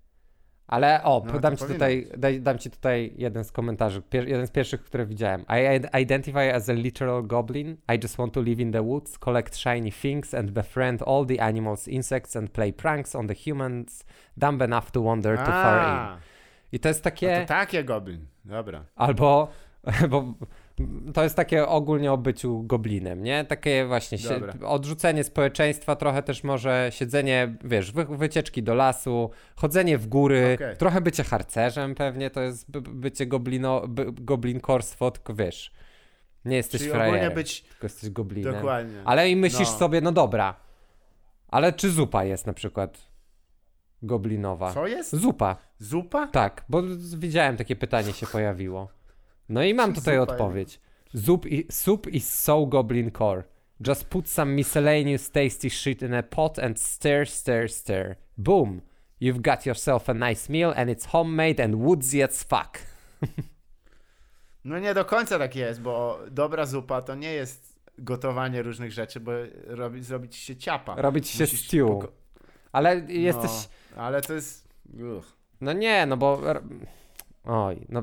Ale o, no, dam, ci tutaj, daj, dam ci tutaj jeden z komentarzy, Pier jeden z pierwszych, które widziałem. I identify as a literal goblin. I just want to live in the woods, collect shiny things and befriend all the animals, insects and play pranks on the humans, dumb enough to wander too far in. I to jest takie... No to takie goblin, dobra. Albo, bo to jest takie ogólnie o byciu goblinem, nie? Takie właśnie się, odrzucenie społeczeństwa, trochę też może siedzenie, wiesz, wy, wycieczki do lasu, chodzenie w góry, okay. trochę bycie harcerzem pewnie, to jest by, bycie goblino, by, goblinkorstwo, tylko wiesz, nie jesteś Czyli frajerem, być... tylko jesteś goblinem. Dokładnie. Ale i myślisz no. sobie, no dobra, ale czy zupa jest na przykład goblinowa? Co jest? Zupa. Zupa? Tak, bo widziałem takie pytanie się pojawiło. No i mam tutaj odpowiedź. Soup, soup is so goblin core. Just put some miscellaneous tasty shit in a pot and stir, stir, stir. Boom! You've got yourself a nice meal and it's homemade and woodsy as fuck. No nie do końca tak jest, bo dobra zupa to nie jest gotowanie różnych rzeczy, bo robi, zrobić się ciapa. Robić się stew. Ale jesteś... No, ale to jest... Uch. No nie, no bo... Oj, no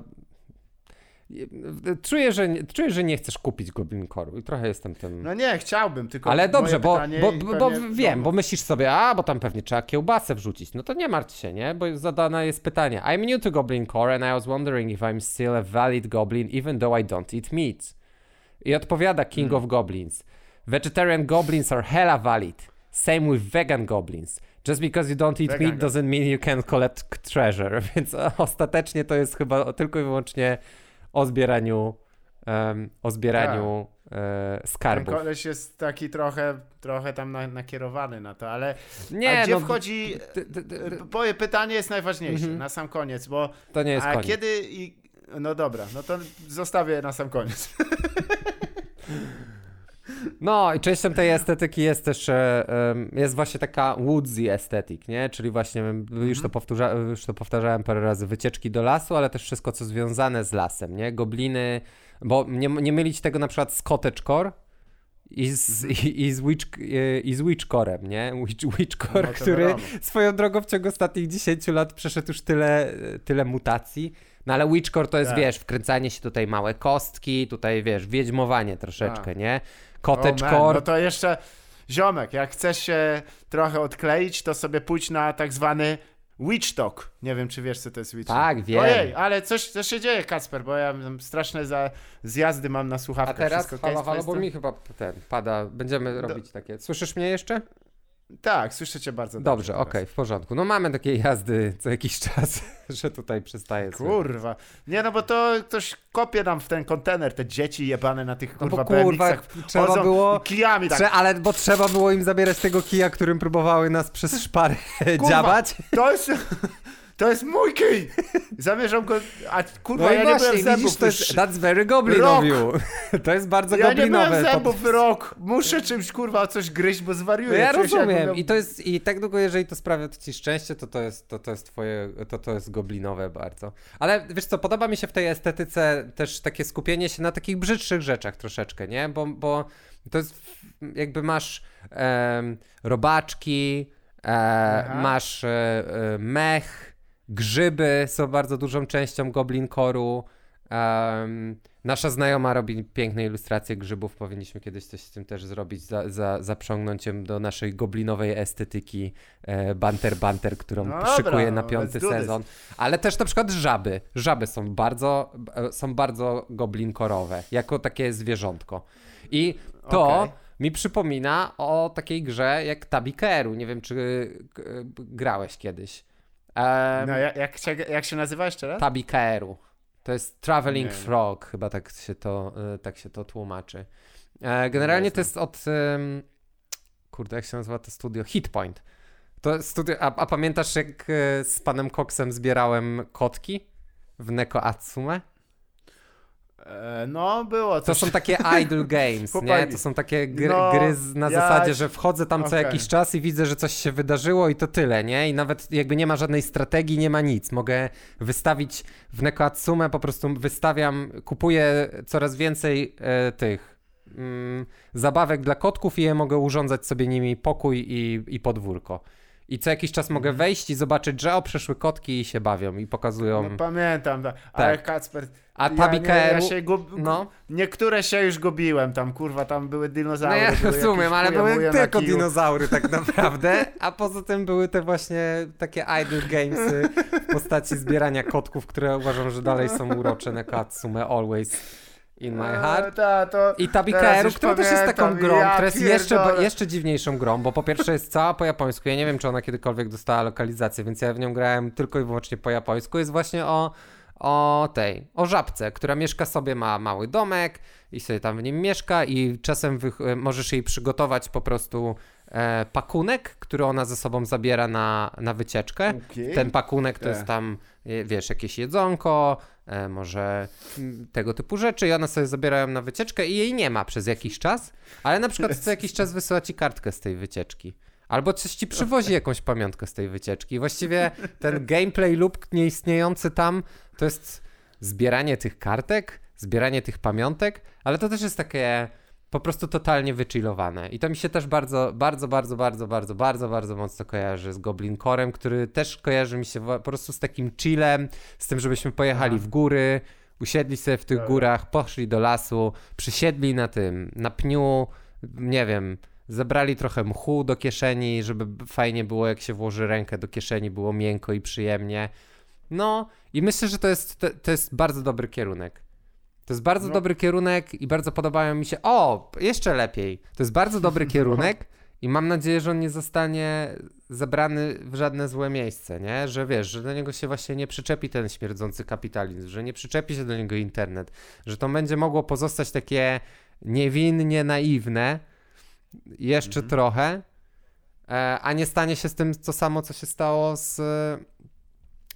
Czuję, że, czuję, że nie chcesz kupić Goblin Core'u i trochę jestem tym... No nie, chciałbym, tylko Ale dobrze, bo, bo, bo, bo wiem, bo myślisz sobie, a, bo tam pewnie trzeba kiełbasę wrzucić. No to nie martw się, nie? Bo zadane jest pytanie. I'm new to Goblin Core and I was wondering if I'm still a valid goblin even though I don't eat meat. I odpowiada King hmm. of Goblins. Vegetarian goblins are hella valid. Same with vegan goblins. Just because you don't eat meat doesn't mean you can't collect treasure, więc ostatecznie to jest chyba tylko i wyłącznie o zbieraniu um, o zbieraniu e, skarbów. Ten koleś jest taki trochę, trochę tam na, nakierowany na to, ale nie, a gdzie no, wchodzi... Moje pytanie jest najważniejsze -hmm. na sam koniec, bo... To nie jest a koniec. kiedy... I, no dobra, no to zostawię na sam koniec. No i częścią tej estetyki jest też, jest właśnie taka woodsy estetyk, nie? Czyli właśnie, już, to mhm. powtarza, już to powtarzałem parę razy, wycieczki do lasu, ale też wszystko, co związane z lasem, nie? Gobliny, bo nie, nie mylić tego na przykład z cottagecore, i z, mhm. i, i, z witch, i z Witchcorem, nie? Witch, Witchcore, no, który swoją drogą w ciągu ostatnich 10 lat przeszedł już tyle, tyle mutacji. No ale Witchcore to jest, tak. wiesz, wkręcanie się tutaj małe kostki, tutaj, wiesz, wiedźmowanie troszeczkę, tak. nie? Cottagecore. No to jeszcze, ziomek, jak chcesz się trochę odkleić, to sobie pójdź na tak zwany Witch Talk. Nie wiem, czy wiesz, co to jest Witch Tak, wiem. Ojej, ale coś, coś się dzieje, Kasper, bo ja straszne za, zjazdy mam na słuchawkach. A teraz, Wszystko halo, halo, bo mi chyba ten pada. Będziemy Do... robić takie. Słyszysz mnie jeszcze? Tak, słyszę cię bardzo dobrze. Dobrze, okej, okay, w porządku. No mamy takie jazdy co jakiś czas, że tutaj przestaje Kurwa. Nie no, bo to ktoś kopie nam w ten kontener, te dzieci jebane na tych kurwa, no bo, kurwa trzeba było kijami tak. Trze ale bo trzeba było im zabierać tego kija, którym próbowały nas przez szpary dziabać. To jest to jest mój kij! Zamierzam go, a kurwa, no ja właśnie, nie byłem zębów widzisz, to jest, That's very goblin of you. To jest bardzo ja goblinowe. Ja nie byłem zębów to... rok. Muszę czymś, kurwa, coś gryźć, bo zwariuję. No ja rozumiem. I to jest, i tak długo, jeżeli to sprawia ci szczęście, to to jest, to, to jest twoje, to to jest goblinowe bardzo. Ale wiesz co, podoba mi się w tej estetyce też takie skupienie się na takich brzydszych rzeczach troszeczkę, nie? Bo, bo to jest, jakby masz um, robaczki, e, masz e, e, mech, Grzyby są bardzo dużą częścią Goblin Core'u. Um, nasza znajoma robi piękne ilustracje grzybów. Powinniśmy kiedyś coś z tym też zrobić, za, za, zaprzągnąć ją do naszej goblinowej estetyki e, Banter Banter, którą no szykuje na piąty sezon. Ale też na przykład żaby. Żaby są bardzo, e, są bardzo goblinkorowe, jako takie zwierzątko. I to okay. mi przypomina o takiej grze jak Tabikeru. Nie wiem, czy grałeś kiedyś. Um, no, jak, jak, się, jak się nazywa jeszcze raz? Tabikeru. To jest Traveling nie, Frog, chyba tak się to, e, tak się to tłumaczy. E, generalnie to jest od. Um, kurde, jak się nazywa to studio? Hitpoint. To studio, a, a pamiętasz, jak e, z panem Coxem zbierałem kotki w Neko Atsume? E, no, było coś. To są takie idle games, nie? To są takie gry, no, gry na ja... zasadzie, że wchodzę tam okay. co jakiś czas i widzę, że coś się wydarzyło i to tyle, nie? I nawet jakby nie ma żadnej strategii, nie ma nic. Mogę wystawić w Nekoatsume, po prostu wystawiam, kupuję coraz więcej e, tych mm, zabawek dla kotków i je mogę urządzać sobie nimi pokój i, i podwórko. I co jakiś czas mogę mhm. wejść i zobaczyć, że o, przeszły kotki i się bawią i pokazują. No, pamiętam, tak. ale Kacper. A Tabika ja, ja się gub... no. Niektóre się już gubiłem, tam kurwa, tam były dinozaury. No ja rozumiem, ale były tylko dinozaury tak naprawdę, a poza tym były te właśnie takie idle gamesy w postaci zbierania kotków, które uważam, że dalej są urocze na Katsume Always. In My Heart. Ta, to I Tabikeru, która też jest taką grą, ja która jest jeszcze, jeszcze dziwniejszą grą, bo po pierwsze jest cała po japońsku. Ja nie wiem, czy ona kiedykolwiek dostała lokalizację, więc ja w nią grałem tylko i wyłącznie po japońsku. Jest właśnie o, o tej, o żabce, która mieszka sobie, ma mały domek i sobie tam w nim mieszka i czasem możesz jej przygotować po prostu e, pakunek, który ona ze sobą zabiera na, na wycieczkę. Okay. Ten pakunek to jest tam, wiesz, jakieś jedzonko, e, może tego typu rzeczy i one sobie zabierają na wycieczkę i jej nie ma przez jakiś czas, ale na przykład co jakiś czas wysyła ci kartkę z tej wycieczki. Albo coś ci przywozi jakąś pamiątkę z tej wycieczki. Właściwie ten gameplay lub nieistniejący tam to jest zbieranie tych kartek, zbieranie tych pamiątek, ale to też jest takie po prostu totalnie wychillowane. I to mi się też bardzo, bardzo, bardzo, bardzo, bardzo, bardzo, bardzo mocno kojarzy z Goblin Corem, który też kojarzy mi się po prostu z takim chillem, z tym, żebyśmy pojechali w góry, usiedli sobie w tych Dobra. górach, poszli do lasu, przysiedli na tym, na pniu, nie wiem, zebrali trochę mchu do kieszeni, żeby fajnie było, jak się włoży rękę do kieszeni, było miękko i przyjemnie. No i myślę, że to jest, to, to jest bardzo dobry kierunek. To jest bardzo no. dobry kierunek i bardzo podobają mi się. O, jeszcze lepiej. To jest bardzo dobry kierunek I mam nadzieję, że on nie zostanie zebrany w żadne złe miejsce, nie? Że wiesz, że do niego się właśnie nie przyczepi ten śmierdzący kapitalizm, że nie przyczepi się do niego internet, że to będzie mogło pozostać takie niewinnie naiwne jeszcze mhm. trochę, e, a nie stanie się z tym to samo, co się stało z e,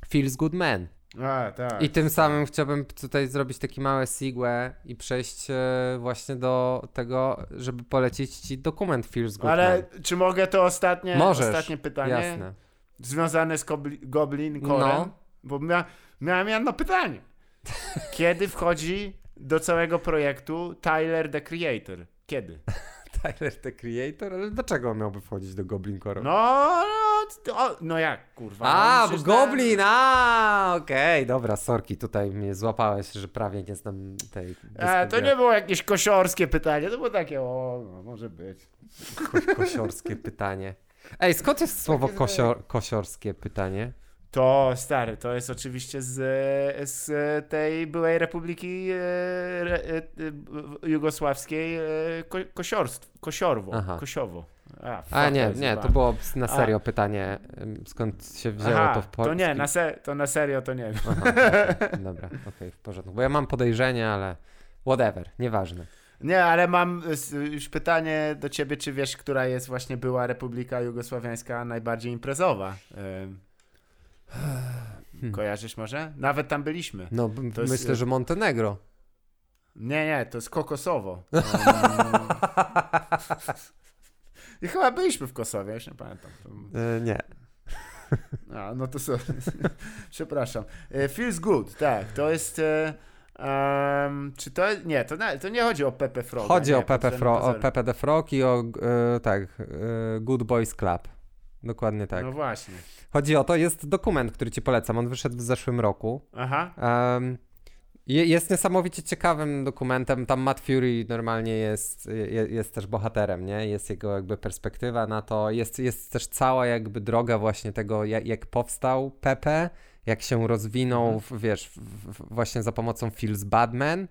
Feels Good Man. A, tak. I tym samym chciałbym tutaj zrobić taki małe segue i przejść e, właśnie do tego, żeby polecić ci dokument Feels Good Ale czy mogę to ostatnie, Możesz, ostatnie pytanie? Jasne. Związane z Goblin Core? No. Bo mia miałem jedno pytanie. Kiedy wchodzi do całego projektu Tyler the Creator? Kiedy? Tyler the Creator? Ale dlaczego on miałby wchodzić do Goblin? No, no, no jak, kurwa. A, no, Goblin, a, okej, okay, dobra, sorki, tutaj mnie złapałeś, że prawie nie znam tej... A, to nie było jakieś kosiorskie pytanie, to było takie, o, no, może być. Ko kosiorskie pytanie. Ej, skąd jest słowo kosior kosiorskie pytanie? To stary, to jest oczywiście z, z tej byłej Republiki e, e, Jugosławskiej e, Kosiorstw, Kosiorwo, Aha. Kosiowo. A, A nie, nie, to było na serio A. pytanie, skąd się wzięło Aha, to w Polsce. To nie, na se, to na serio to nie wiem. Aha, okay. Dobra, okej, okay, w porządku. Bo ja mam podejrzenie, ale whatever, nieważne. Nie, ale mam już pytanie do ciebie, czy wiesz, która jest właśnie była Republika Jugosławiańska najbardziej imprezowa? Hmm. Kojarzysz może? Nawet tam byliśmy. No, to myślę, jest... że Montenegro. Nie, nie, to jest kokosowo. I chyba byliśmy w Kosowie, już nie pamiętam. E, nie. A, no to sorry. Przepraszam. E, feels good, tak. To jest... Um, czy to... Nie, to, to nie chodzi o Pepe Frog. Chodzi nie, o Pepe, Fro, o Pepe the Frog i o, e, tak, e, Good Boys Club. Dokładnie tak. No właśnie. Chodzi o to, jest dokument, który ci polecam. On wyszedł w zeszłym roku. Aha. Um, jest niesamowicie ciekawym dokumentem. Tam Matt Fury normalnie jest, jest też bohaterem, nie? Jest jego jakby perspektywa na to. Jest, jest też cała jakby droga właśnie tego, jak, jak powstał Pepe, jak się rozwinął, mhm. w, wiesz, w, w, właśnie za pomocą Feels Badman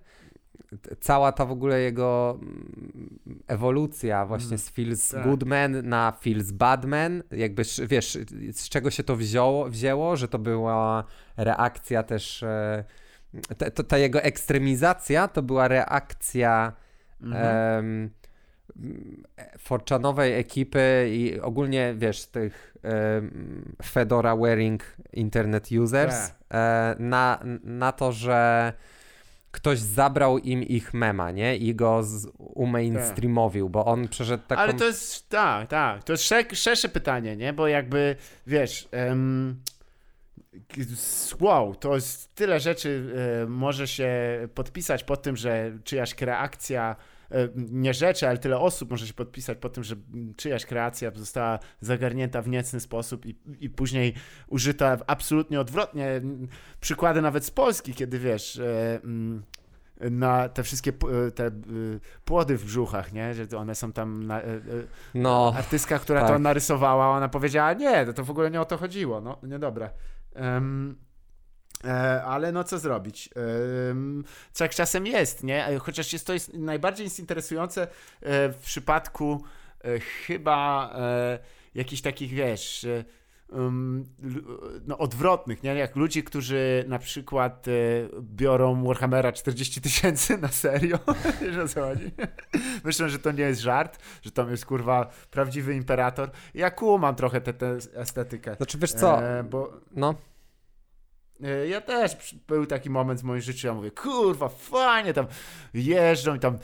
cała ta w ogóle jego mm, ewolucja właśnie mm, z Feels tak. Goodman na Feels Badman, jakby wiesz, z czego się to wzięło, wzięło że to była reakcja też, e, ta, ta jego ekstremizacja to była reakcja mm forczanowej ekipy i ogólnie, wiesz, tych um, Fedora wearing internet users tak. e, na, na to, że ktoś zabrał im ich mema, nie? I go umainstreamowił, bo on przeszedł taką... Ale to jest, tak, tak, to jest szer szersze pytanie, nie? Bo jakby, wiesz, um, wow, to jest tyle rzeczy e, może się podpisać pod tym, że czyjaś kreacja nie rzeczy, ale tyle osób może się podpisać po tym, że czyjaś kreacja została zagarnięta w niecny sposób i, i później użyta absolutnie odwrotnie. Przykłady nawet z Polski, kiedy wiesz e, mm, na te wszystkie e, te płody w brzuchach, nie? Że one są tam na, no, artystka, która tak. to narysowała, ona powiedziała, nie, to, w ogóle nie o to chodziło, no, niedobra. Um, E, ale no co zrobić? Co jak czasem jest, nie? E, chociaż jest to jest najbardziej jest interesujące e, w przypadku chyba jakichś takich, wiesz, no, odwrotnych, nie? Jak ludzie, którzy na przykład biorą Warhammera 40 tysięcy na serio, o co chodzi? Myślę, że to nie jest żart, że tam jest kurwa prawdziwy imperator. Ja kumam trochę tę estetykę. Znaczy wiesz co, e, bo... no E, ja też był taki moment w moim życiu, ja mówię, kurwa, fajnie, tam jeżdżą i tam,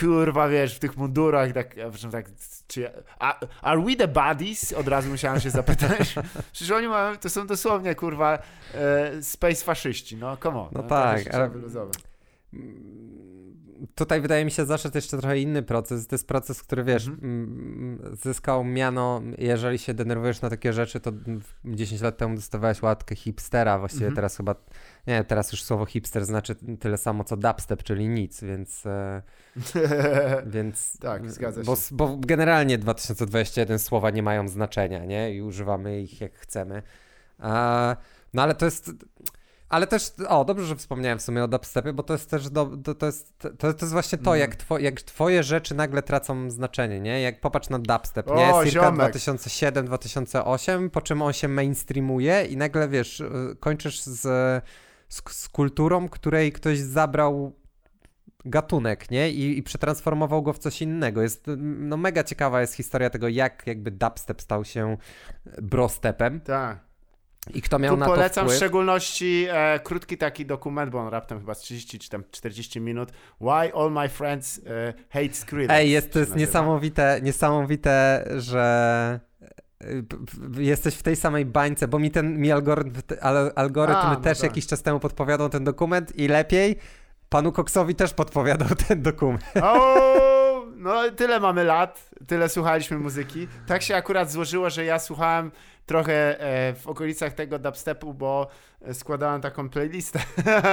kurwa, wiesz, w tych mundurach, tak, ja tak, czy, are we the buddies? Od razu musiałem się zapytać. Przecież oni mają, to są dosłownie, kurwa, e, space faszyści, no, come on. No, no tak, ale tutaj wydaje mi się zaszedł jeszcze trochę inny proces. To jest proces, który wiesz, -hmm. zyskał miano, jeżeli się denerwujesz na takie rzeczy, to 10 lat temu dostawałeś łatkę hipstera, właściwie -hmm. teraz chyba, nie, teraz już słowo hipster znaczy tyle samo co dubstep, czyli nic, więc... E, więc tak, zgadza się. Bo, bo generalnie 2021 słowa nie mają znaczenia, nie? I używamy ich jak chcemy. no ale to jest Ale też, o, dobrze, że wspomniałem w sumie o dubstepie, bo to jest też, do, to, to, jest, to, to jest właśnie to, mm. jak, two, jak twoje rzeczy nagle tracą znaczenie, nie? Jak popatrz na dubstep, o, nie? Circa 2007-2008, po czym on się mainstreamuje i nagle, wiesz, y, kończysz z, z, z kulturą, której ktoś zabrał gatunek, nie? I, I, przetransformował go w coś innego. Jest, no mega ciekawa jest historia tego, jak jakby dubstep stał się brostepem. Tak. I kto miał tu na to polecam wpływ? w szczególności e, krótki taki dokument, bo on raptem chyba z 30 czy tam 40 minut. Why all my friends e, hate Skrillex. Ej, jest to jest niesamowite, niesamowite, że e, jesteś w tej samej bańce, bo mi ten mi algorytm, algorytm A, no też tak. jakiś czas temu podpowiadał ten dokument i lepiej panu Coxowi też podpowiadał ten dokument. O, no tyle mamy lat, tyle słuchaliśmy muzyki. Tak się akurat złożyło, że ja słuchałem trochę e, w okolicach tego dubstepu, bo składałem taką playlistę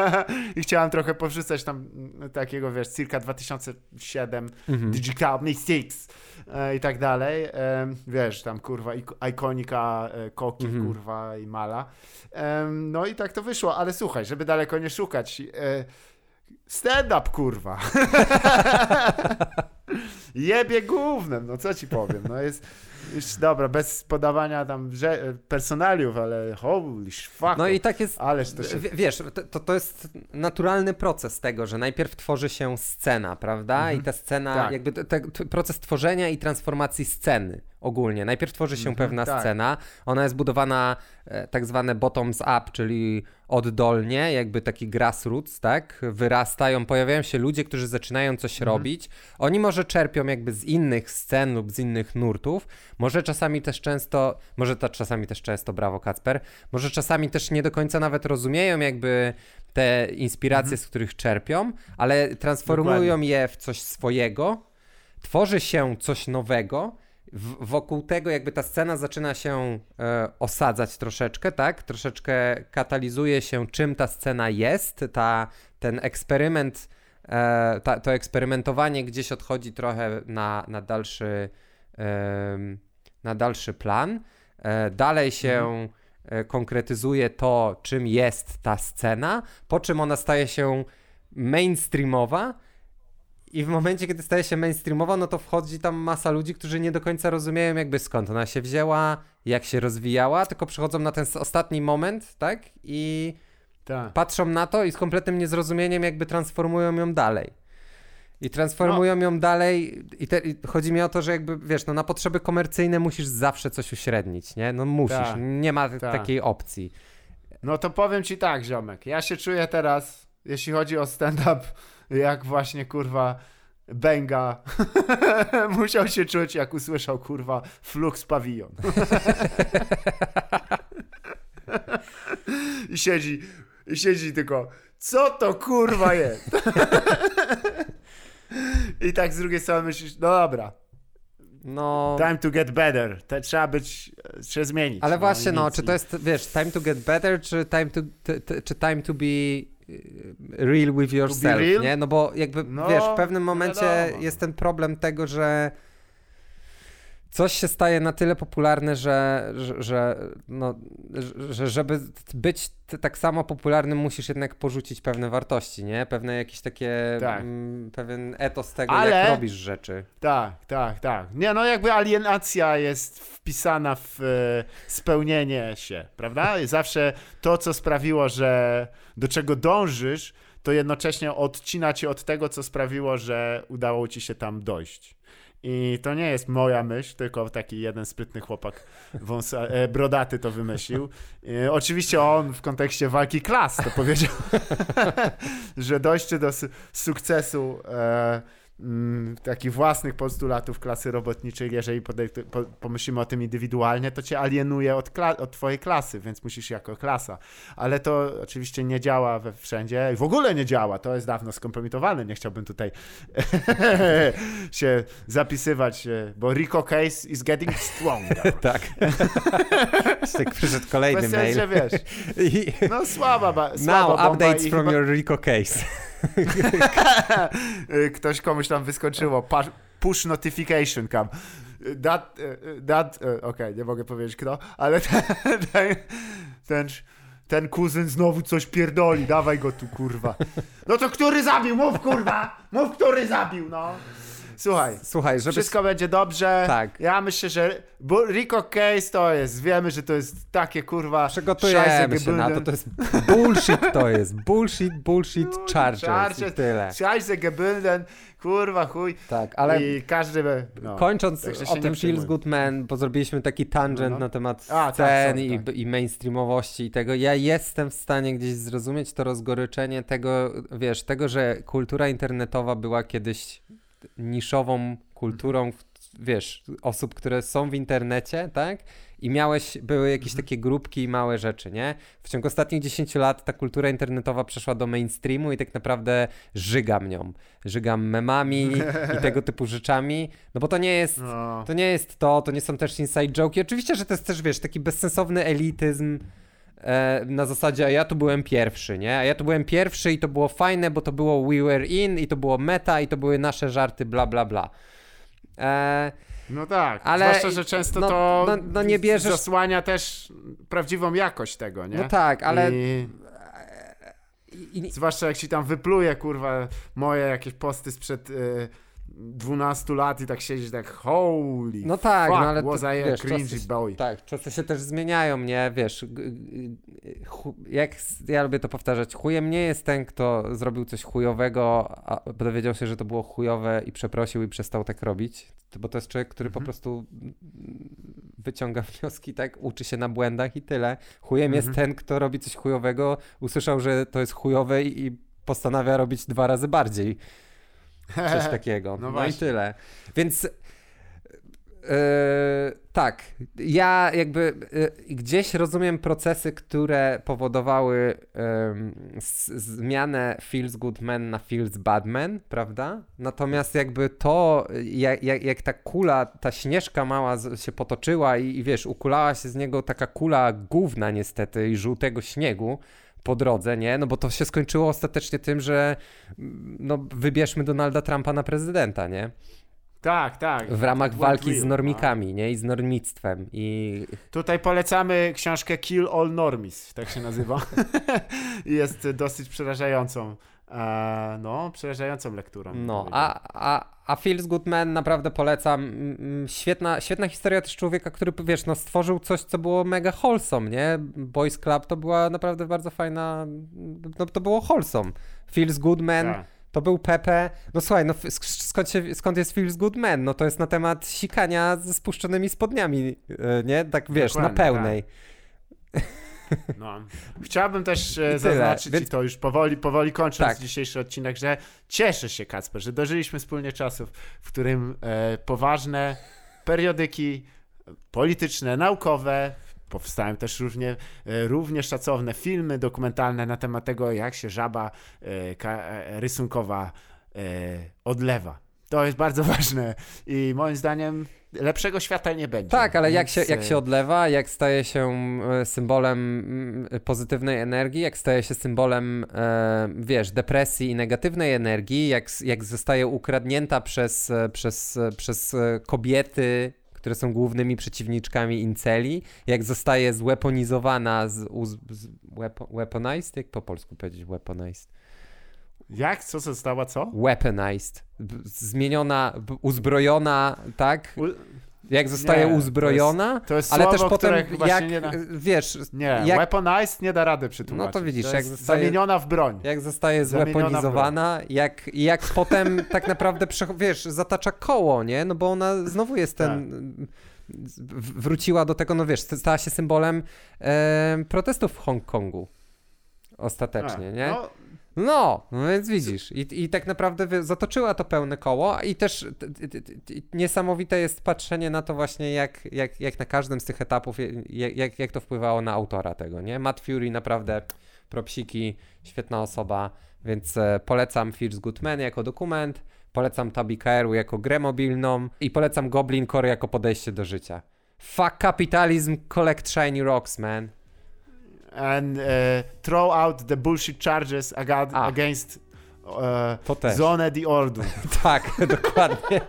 i chciałem trochę powrzucać tam mm, takiego, wiesz, circa 2007 mhm. Digital Mistakes e, i tak dalej. E, wiesz, tam kurwa ikonika Koki, mhm. kurwa i Mala. No i tak to wyszło, ale słuchaj, żeby daleko nie szukać. Stand-up, kurwa. Jebie głównym, no co ci powiem. No jest już dobra, bez podawania tam personaliów, ale holy fuck. No i tak jest. Ależ to się... Wiesz, to, to jest naturalny proces tego, że najpierw tworzy się scena, prawda? Mhm. I ta scena, tak. jakby te, proces tworzenia i transformacji sceny ogólnie. Najpierw tworzy się mhm, pewna tak. scena, ona jest budowana e, tak zwane bottoms up, czyli oddolnie, jakby taki grassroots, tak? Wyrastają, pojawiają się ludzie, którzy zaczynają coś mhm. robić. Oni może czerpią jakby z innych scen lub z innych nurtów, może czasami też często, może to czasami też często, brawo Kacper, może czasami też nie do końca nawet rozumieją jakby te inspiracje, mhm. z których czerpią, ale transformują Dokładnie. je w coś swojego, tworzy się coś nowego, w, wokół tego jakby ta scena zaczyna się e, osadzać troszeczkę, tak? Troszeczkę katalizuje się, czym ta scena jest, ta, ten eksperyment, e, ta, to eksperymentowanie gdzieś odchodzi trochę na, na dalszy e, na dalszy plan. E, dalej się mhm. E, konkretyzuje to, czym jest ta scena, po czym ona staje się mainstreamowa. I w momencie, kiedy staje się mainstreamowa, no to wchodzi tam masa ludzi, którzy nie do końca rozumieją, jakby skąd ona się wzięła, jak się rozwijała, tylko przychodzą na ten ostatni moment, tak? I tak. patrzą na to i z kompletnym niezrozumieniem, jakby transformują ją dalej. I transformują no. ją dalej i, te, i, chodzi mi o to, że jakby, wiesz, no na potrzeby komercyjne musisz zawsze coś uśrednić, nie? No musisz, ta, nie ma ta. takiej opcji. No to powiem ci tak, ziomek, ja się czuję teraz, jeśli chodzi o stand-up, jak właśnie, kurwa, Benga musiał się czuć, jak usłyszał, kurwa, Flux Pavillon. I siedzi, i siedzi tylko, co to kurwa jest? I tak z drugiej strony myślisz, no dobra. No. Time to get better. Te, trzeba być, trzeba zmienić. Ale no, właśnie, no, czy to jest, wiesz, time to get better, czy time to, czy time to be y, real with yourself, real? nie? No bo jakby, no, wiesz, w pewnym momencie wiadomo. jest ten problem tego, że coś się staje na tyle popularne, że, że, że, no, że żeby być tak samo popularnym, musisz jednak porzucić pewne wartości, nie? Pewne jakieś takie, tak. m, mm, pewien etos tego, Ale... jak robisz rzeczy. Tak, tak, tak. Nie, no jakby alienacja jest wpisana w e, spełnienie się, prawda? Zawsze to, co sprawiło, że do czego dążysz, to jednocześnie odcina cię od tego, co sprawiło, że udało ci się tam dojść. I to nie jest moja myśl, tylko taki jeden sprytny chłopak wąsa, e, brodaty to wymyślił. E, oczywiście on w kontekście walki klas to powiedział, że dojście do su sukcesu e, Mm, takich własnych postulatów klasy robotniczej, jeżeli po, pomyślimy o tym indywidualnie, to cię alienuje od, od twojej klasy, więc musisz jako klasa. Ale to oczywiście nie działa we wszędzie i w ogóle nie działa. To jest dawno skompromitowane. Nie chciałbym tutaj się zapisywać, e, bo Rico Case is getting stronger. tak. tak przyszedł kolejny Bez mail. Sensie, wiesz. No słaba, ba, słaba Now updates from chyba... your Rico case. Ktoś komuś tam wyskoczyło. Push notification cam. That, that okej, okay, nie mogę powiedzieć kto, ale ten, ten, ten, ten kuzyn znowu coś pierdoli, dawaj go tu, kurwa. No to który zabił? Mów, kurwa! Mów, który zabił, no. Słuchaj, Słuchaj żeby... wszystko będzie dobrze. Tak. Ja myślę, że Rico Case to jest, wiemy, że to jest takie kurwa Przygotujemy się na to, to jest bullshit to jest. Bullshit, bullshit, Chargers, Chargers tyle. Scheiße gebilden, kurwa chuj. Tak, ale I każdy by, no, Kończąc tak o tym Feels Good Man, bo zrobiliśmy taki tangent no, no. na temat A, scen tak, i, tak. i mainstreamowości i tego, ja jestem w stanie gdzieś zrozumieć to rozgoryczenie tego, wiesz, tego, że kultura internetowa była kiedyś niszową kulturą, wiesz, osób, które są w internecie, tak? I miałeś, były jakieś mhm. takie grupki i małe rzeczy, nie? W ciągu ostatnich 10 lat ta kultura internetowa przeszła do mainstreamu i tak naprawdę żygam nią. Żygam memami i tego typu rzeczami, no bo to nie jest, no. to nie jest to, to nie są też inside joke. Oczywiście, że to jest też, wiesz, taki bezsensowny elityzm, e, na zasadzie, a ja tu byłem pierwszy, nie? A ja tu byłem pierwszy i to było fajne, bo to było We Were In i to było meta i to były nasze żarty, bla, bla, bla. E, no tak, ale zwłaszcza, że często no, to no, no nie bierzesz... zasłania też prawdziwą jakość tego, nie? No tak, ale... I... I... Zwłaszcza jak ci tam wypluje, kurwa, moje jakieś posty sprzed... Y 12 lat i tak siedzisz tak holy No tak, fuck, no ale to, wiesz, czasy, boy. Tak, czasy się też zmieniają, nie? Wiesz, jak ja lubię to powtarzać, chujem nie jest ten, kto zrobił coś chujowego, a dowiedział się, że to było chujowe i przeprosił i przestał tak robić, bo to jest człowiek, który mhm. po prostu wyciąga wnioski, tak, uczy się na błędach i tyle. Chujem mhm. jest ten, kto robi coś chujowego, usłyszał, że to jest chujowe i postanawia robić dwa razy bardziej. Coś takiego. No, no i tyle. Więc Yy, tak, ja jakby yy, gdzieś rozumiem procesy, które powodowały yy, zmianę Feels Good Man na Feels Bad Man, prawda? Natomiast jakby to, jak, jak, jak, ta kula, ta śnieżka mała się potoczyła i, i wiesz, ukulała się z niego taka kula gówna niestety i żółtego śniegu, po drodze, nie? No bo to się skończyło ostatecznie tym, że mm, no wybierzmy Donalda Trumpa na prezydenta, nie? Tak, tak. W ramach walki z normikami, no. nie? I z normictwem. I... Tutaj polecamy książkę Kill All Normies, tak się nazywa. Jest dosyć przerażającą E, no, przerażającą lekturą. No, a, a, a Feels Good Man naprawdę polecam. Świetna, świetna historia też człowieka, który, wiesz, no, stworzył coś, co było mega wholesome, nie? Boys Club to była naprawdę bardzo fajna, no, to było wholesome. Feels Good Man tak. to był Pepe. No słuchaj, no skąd, się, skąd jest Feels Good Man? No to jest na temat sikania ze spuszczonymi spodniami, e, nie? Tak, wiesz, Dokładnie, na pełnej. Tak. No. Chciałbym też e, zaznaczyć, Więc... i to już powoli, powoli kończąc tak. dzisiejszy odcinek, że cieszę się, Kacper, że dożyliśmy wspólnie czasów, w którym e, poważne periodyki polityczne, naukowe, powstają też równie, e, równie szacowne filmy dokumentalne na temat tego, jak się żaba e, e rysunkowa e, odlewa. To jest bardzo ważne i moim zdaniem lepszego świata nie będzie. Tak, ale Więc... jak, się, jak się odlewa, jak staje się e, symbolem mm, pozytywnej energii, jak staje się symbolem, e, wiesz, depresji i negatywnej energii, jak, jak zostaje ukradnięta przez, e, przez, przez kobiety, które są głównymi przeciwniczkami inceli, jak zostaje zweaponizowana, z, z, z weaponized, jak po polsku powiedzieć weaponized? Jak? Co została co? Weaponized. Zmieniona, uzbrojona, tak? U... Jak zostaje nie, uzbrojona, to jest, to jest ale też potem jak, nie da... wiesz... Nie, jak... weaponized nie da rady przytłumaczyć. No to widzisz, to jak zostaje... Zamieniona w broń. Jak zostaje zweaponizowana, jak, jak potem tak naprawdę, wiesz, zatacza koło, nie? No bo ona znowu jest ten... Tak. Wróciła do tego, no wiesz, stała się symbolem e, protestów w Hongkongu. Ostatecznie, A, nie? No no, no więc widzisz. I, I tak naprawdę zatoczyła to pełne koło i też niesamowite jest patrzenie na to właśnie, jak, jak, jak na każdym z tych etapów, jak, jak to wpływało na autora tego, nie? Matt Fury naprawdę propsiki, świetna osoba, więc e, polecam Feels Good Man jako dokument, polecam Tabi Kaeru jako grę mobilną i polecam Goblin Core jako podejście do życia. Fuck capitalism, collect shiny rocks, man and uh, throw out the bullshit charges against uh, Zone the Ordu. tak, dokładnie.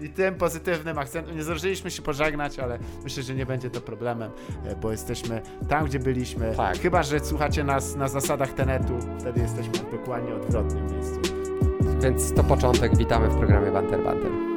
I tym pozytywnym akcentem. Nie zdążyliśmy się pożegnać, ale myślę, że nie będzie to problemem, e, bo jesteśmy tam, gdzie byliśmy. Tak. Chyba, że słuchacie nas na zasadach Tenetu, wtedy jesteśmy w dokładnie odwrotnym miejscu. Więc to początek. Witamy w programie Banter Banter.